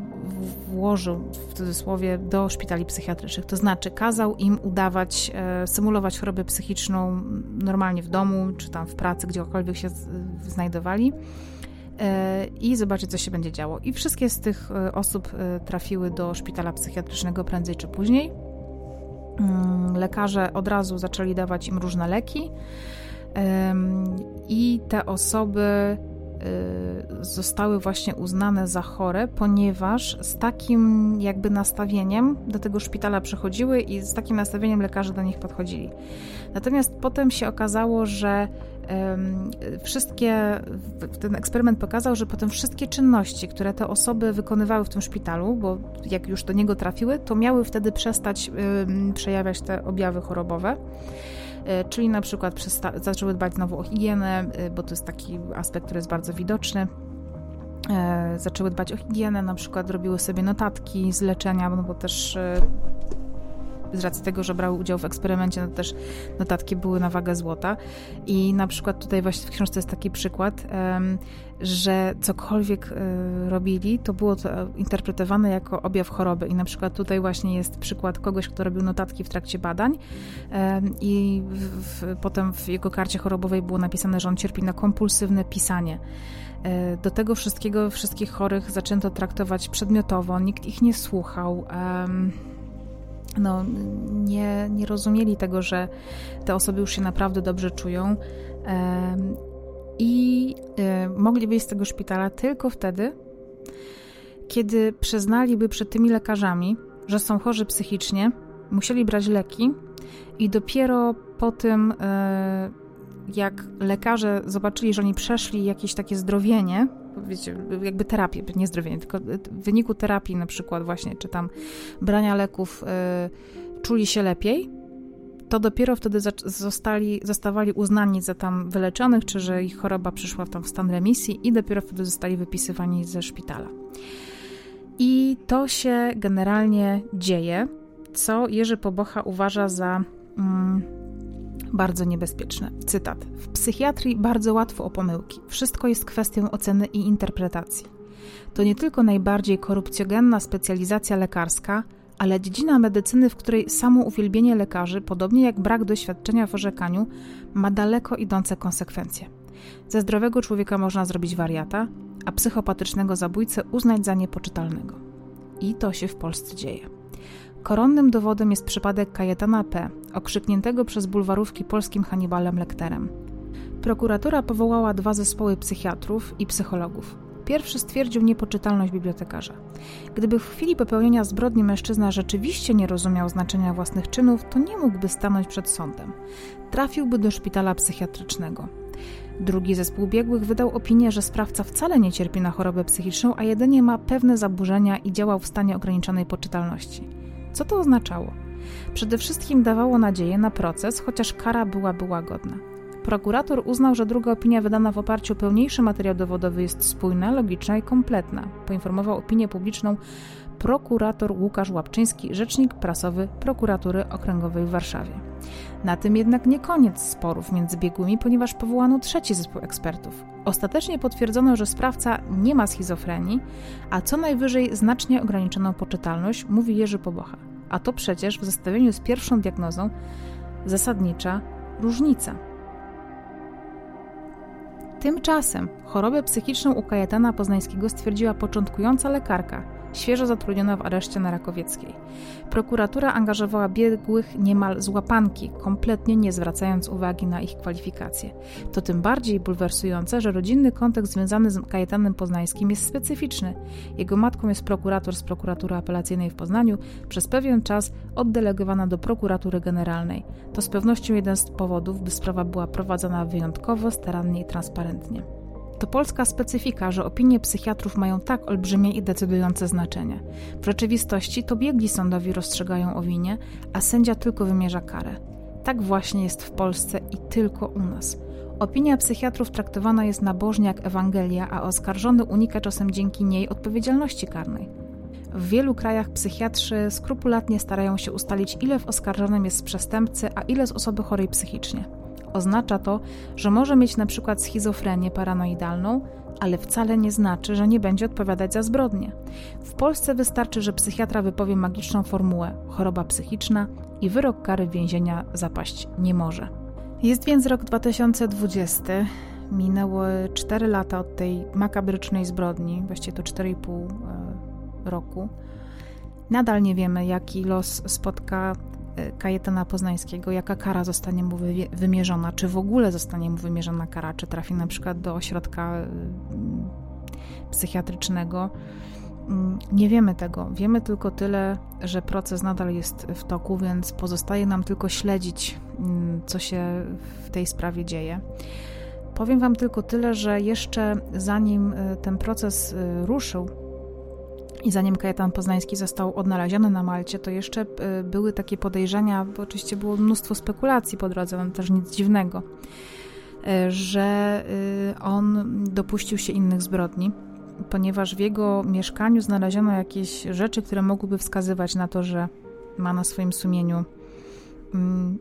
włożył w cudzysłowie do szpitali psychiatrycznych. To znaczy kazał im udawać, symulować chorobę psychiczną normalnie w domu, czy tam w pracy, gdziekolwiek się znajdowali i zobaczyć, co się będzie działo. I wszystkie z tych osób trafiły do szpitala psychiatrycznego prędzej czy później. Mm, lekarze od razu zaczęli dawać im różne leki. I te osoby zostały właśnie uznane za chore, ponieważ z takim jakby nastawieniem do tego szpitala przychodziły i z takim nastawieniem lekarze do nich podchodzili. Natomiast potem się okazało, że wszystkie, ten eksperyment pokazał, że potem wszystkie czynności, które te osoby wykonywały w tym szpitalu, bo jak już do niego trafiły, to miały wtedy przestać przejawiać te objawy chorobowe czyli na przykład zaczęły dbać znowu o higienę, e, bo to jest taki aspekt, który jest bardzo widoczny. E, zaczęły dbać o higienę, na przykład robiły sobie notatki z leczenia, no bo też z racji tego, że brały udział w eksperymencie, no też notatki były na wagę złota. I na przykład tutaj właśnie w książce jest taki przykład, że cokolwiek e, robili, to było to interpretowane jako objaw choroby. I na przykład tutaj właśnie jest przykład kogoś, kto robił notatki w trakcie badań i w, potem w jego karcie chorobowej było napisane, że on cierpi na kompulsywne pisanie. E, do tego wszystkiego, wszystkich chorych zaczęto traktować przedmiotowo, nikt ich nie słuchał. No, nie, nie rozumieli tego, że te osoby już się naprawdę dobrze czują i mogli wyjść z tego szpitala tylko wtedy, kiedy przyznaliby przed tymi lekarzami, że są chorzy psychicznie, musieli brać leki i dopiero po tym e, jak lekarze zobaczyli, że oni przeszli jakieś takie zdrowienie, wiecie, jakby terapię, nie zdrowienie, tylko w wyniku terapii na przykład właśnie, czy tam brania leków, y, czuli się lepiej, to dopiero wtedy zostali, zostawali uznani za tam wyleczonych, czy że ich choroba przyszła tam w stan remisji i dopiero wtedy zostali wypisywani ze szpitala. I to się generalnie dzieje, co Jerzy Pobocha uważa za... Mm, bardzo niebezpieczne. Cytat. W psychiatrii bardzo łatwo o pomyłki. Wszystko jest kwestią oceny i interpretacji. To nie tylko najbardziej korupcjogenna specjalizacja lekarska, ale dziedzina medycyny, w której samo uwielbienie lekarzy, podobnie jak brak doświadczenia w orzekaniu, ma daleko idące konsekwencje. Ze zdrowego człowieka można zrobić wariata, a psychopatycznego zabójcę uznać za niepoczytalnego. I to się w Polsce dzieje. Koronnym dowodem jest przypadek Kajetana P., okrzykniętego przez bulwarówki polskim Hannibalem Lecterem. Prokuratura powołała dwa zespoły psychiatrów i psychologów. Pierwszy stwierdził niepoczytalność bibliotekarza. Gdyby w chwili popełnienia zbrodni mężczyzna rzeczywiście nie rozumiał znaczenia własnych czynów, to nie mógłby stanąć przed sądem. Trafiłby do szpitala psychiatrycznego. Drugi zespół biegłych wydał opinię, że sprawca wcale nie cierpi na chorobę psychiczną, a jedynie ma pewne zaburzenia i działał w stanie ograniczonej poczytalności. Co to oznaczało? Przede wszystkim dawało nadzieję na proces, chociaż kara byłaby łagodna. Prokurator uznał, że druga opinia wydana w oparciu o pełniejszy materiał dowodowy jest spójna, logiczna i kompletna. Poinformował opinię publiczną prokurator Łukasz Łapczyński, rzecznik prasowy Prokuratury Okręgowej w Warszawie. Na tym jednak nie koniec sporów między biegłymi, ponieważ powołano trzeci zespół ekspertów. Ostatecznie potwierdzono, że sprawca nie ma schizofrenii, a co najwyżej znacznie ograniczoną poczytalność, mówi Jerzy Pobocha. A to przecież w zestawieniu z pierwszą diagnozą zasadnicza różnica. Tymczasem chorobę psychiczną u Kajetana Poznańskiego stwierdziła początkująca lekarka, świeżo zatrudniona w areszcie na Rakowieckiej. Prokuratura angażowała biegłych niemal z łapanki, kompletnie nie zwracając uwagi na ich kwalifikacje. To tym bardziej bulwersujące, że rodzinny kontekst związany z Kajetanem Poznańskim jest specyficzny. Jego matką jest prokurator z prokuratury apelacyjnej w Poznaniu, przez pewien czas oddelegowana do prokuratury generalnej. To z pewnością jeden z powodów, by sprawa była prowadzona wyjątkowo starannie i transparentnie. To polska specyfika, że opinie psychiatrów mają tak olbrzymie i decydujące znaczenie. W rzeczywistości to biegli sądowi rozstrzygają o winie, a sędzia tylko wymierza karę. Tak właśnie jest w Polsce i tylko u nas. Opinia psychiatrów traktowana jest nabożnie jak Ewangelia, a oskarżony unika czasem dzięki niej odpowiedzialności karnej. W wielu krajach psychiatrzy skrupulatnie starają się ustalić, ile w oskarżonym jest z przestępcy, a ile z osoby chorej psychicznie. Oznacza to, że może mieć na przykład schizofrenię paranoidalną, ale wcale nie znaczy, że nie będzie odpowiadać za zbrodnie. W Polsce wystarczy, że psychiatra wypowie magiczną formułę choroba psychiczna i wyrok kary więzienia zapaść nie może. Jest więc rok 2020. Minęły 4 lata od tej makabrycznej zbrodni, właściwie to 4,5 e, roku. Nadal nie wiemy, jaki los spotka Kajetana Poznańskiego, jaka kara zostanie mu wymierzona, czy w ogóle zostanie mu wymierzona kara, czy trafi na przykład do ośrodka y, psychiatrycznego. Mm, nie wiemy tego. Wiemy tylko tyle, że proces nadal jest w toku, więc pozostaje nam tylko śledzić, mm, co się w tej sprawie dzieje. Powiem Wam tylko tyle, że jeszcze zanim y, ten proces ruszył, i zanim Kajetan Poznański został odnaleziony na Malcie, to jeszcze e, były takie podejrzenia, bo oczywiście było mnóstwo spekulacji po drodze, no też nic dziwnego, e, że e, on dopuścił się innych zbrodni, ponieważ w jego mieszkaniu znaleziono jakieś rzeczy, które mogłyby wskazywać na to, że ma na swoim sumieniu mm,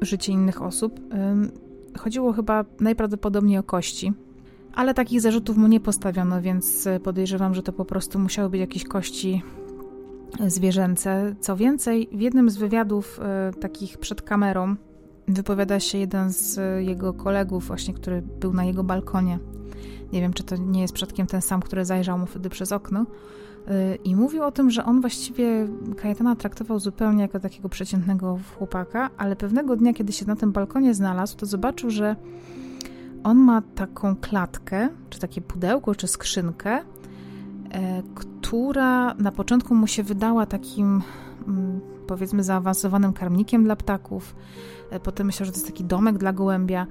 życie innych osób. Chodziło chyba najprawdopodobniej o kości, ale takich zarzutów mu nie postawiono, więc podejrzewam, że to po prostu musiały być jakieś kości zwierzęce. Co więcej, w jednym z wywiadów e, takich przed kamerą wypowiada się jeden z jego kolegów, właśnie, który był na jego balkonie. Nie wiem, czy to nie jest przypadkiem ten sam, który zajrzał mu wtedy przez okno. E, I mówił o tym, że on właściwie Kajetana traktował zupełnie jako takiego przeciętnego chłopaka, ale pewnego dnia, kiedy się na tym balkonie znalazł, to zobaczył, że on ma taką klatkę, czy takie pudełko, czy skrzynkę, e, która na początku mu się wydała takim mm, powiedzmy zaawansowanym karmnikiem dla ptaków. E, potem myślał, że to jest taki domek dla gołębia,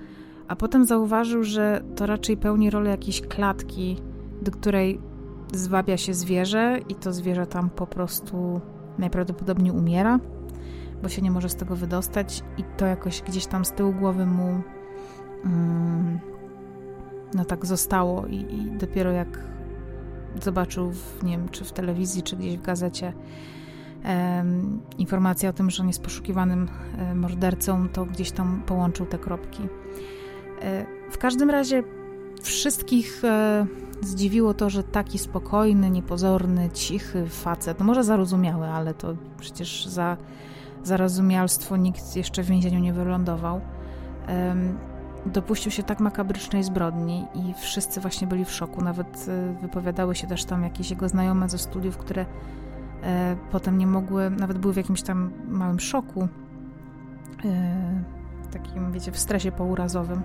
a potem zauważył, że to raczej pełni rolę jakiejś klatki, do której zwabia się zwierzę i to zwierzę tam po prostu najprawdopodobniej umiera, bo się nie może z tego wydostać i to jakoś gdzieś tam z tyłu głowy mu no tak zostało i, i dopiero jak zobaczył, w, nie wiem, czy w telewizji, czy gdzieś w gazecie informację o tym, że on jest poszukiwanym e, mordercą, to gdzieś tam połączył te kropki. E, w każdym razie wszystkich e, zdziwiło to, że taki spokojny, niepozorny, cichy facet, no może zarozumiały, ale to przecież za zarozumialstwo nikt jeszcze w więzieniu nie wylądował dopuścił się tak makabrycznej zbrodni i wszyscy właśnie byli w szoku. Nawet e, wypowiadały się też tam jakieś jego znajome ze studiów, które e, potem nie mogły, nawet były w jakimś tam małym szoku, e, takim, wiecie, w stresie pourazowym,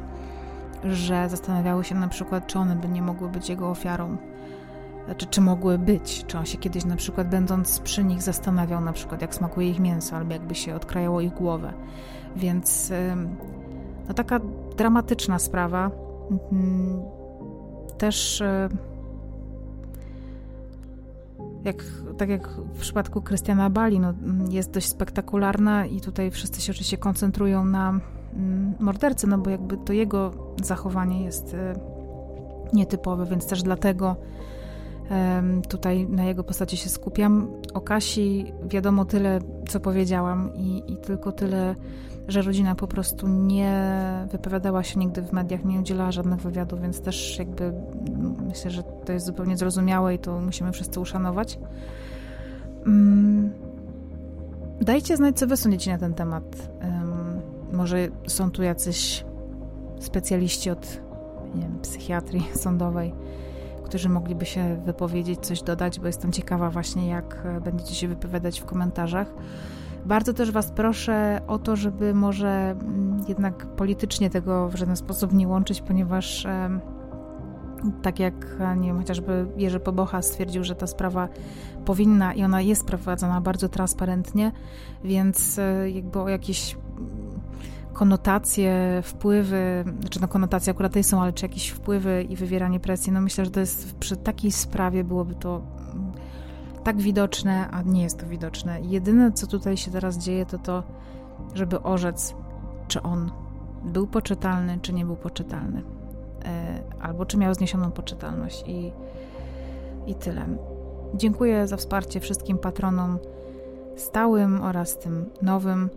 że zastanawiały się na przykład, czy one by nie mogły być jego ofiarą. Czy, czy mogły być? Czy on się kiedyś na przykład będąc przy nich zastanawiał na przykład jak smakuje ich mięso albo jakby się odkrajało ich głowę. Więc no taka dramatyczna sprawa. Mhm. Też e, jak, tak jak w przypadku Krystiana Bali, no, jest dość spektakularna i tutaj wszyscy się oczywiście koncentrują na mm, mordercy, no bo jakby to jego zachowanie jest e, nietypowe, więc też dlatego tutaj na jego postaci się skupiam. O Kasi wiadomo tyle, co powiedziałam i, i tylko tyle że rodzina po prostu nie wypowiadała się nigdy w mediach, nie udzielała żadnych wywiadów, więc też jakby myślę, że to jest zupełnie zrozumiałe i to musimy wszyscy uszanować. Mm, dajcie znać, co wy sądzicie na ten temat. Może są tu jacyś specjaliści od wiem, psychiatrii sądowej, którzy mogliby się wypowiedzieć, coś dodać, bo jestem ciekawa właśnie, jak będziecie się wypowiadać w komentarzach. Bardzo też Was proszę o to, żeby może mm, jednak politycznie tego w żaden sposób nie łączyć, ponieważ tak jak nie wiem, chociażby Jerzy Pobocha stwierdził, że ta sprawa powinna i ona jest prowadzona bardzo transparentnie, więc e, jakby o jakieś konotacje, wpływy, znaczy no konotacje akurat tej są, ale czy jakieś wpływy i wywieranie presji, no myślę, że to jest przy takiej sprawie byłoby to tak widoczne, a nie jest to widoczne. Jedyne, co tutaj się teraz dzieje, to to, żeby orzec, czy on był poczytalny, czy nie był poczytalny. E, albo czy miał zniesioną poczytalność. I, i tyle. Dziękuję za wsparcie wszystkim patronom stałym oraz tym nowym.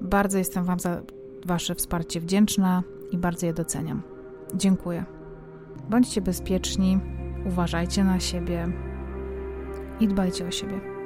Bardzo jestem Wam za Wasze wsparcie wdzięczna i bardzo je doceniam. Dziękuję. Bądźcie bezpieczni, uważajcie na siebie i dbajcie o siebie.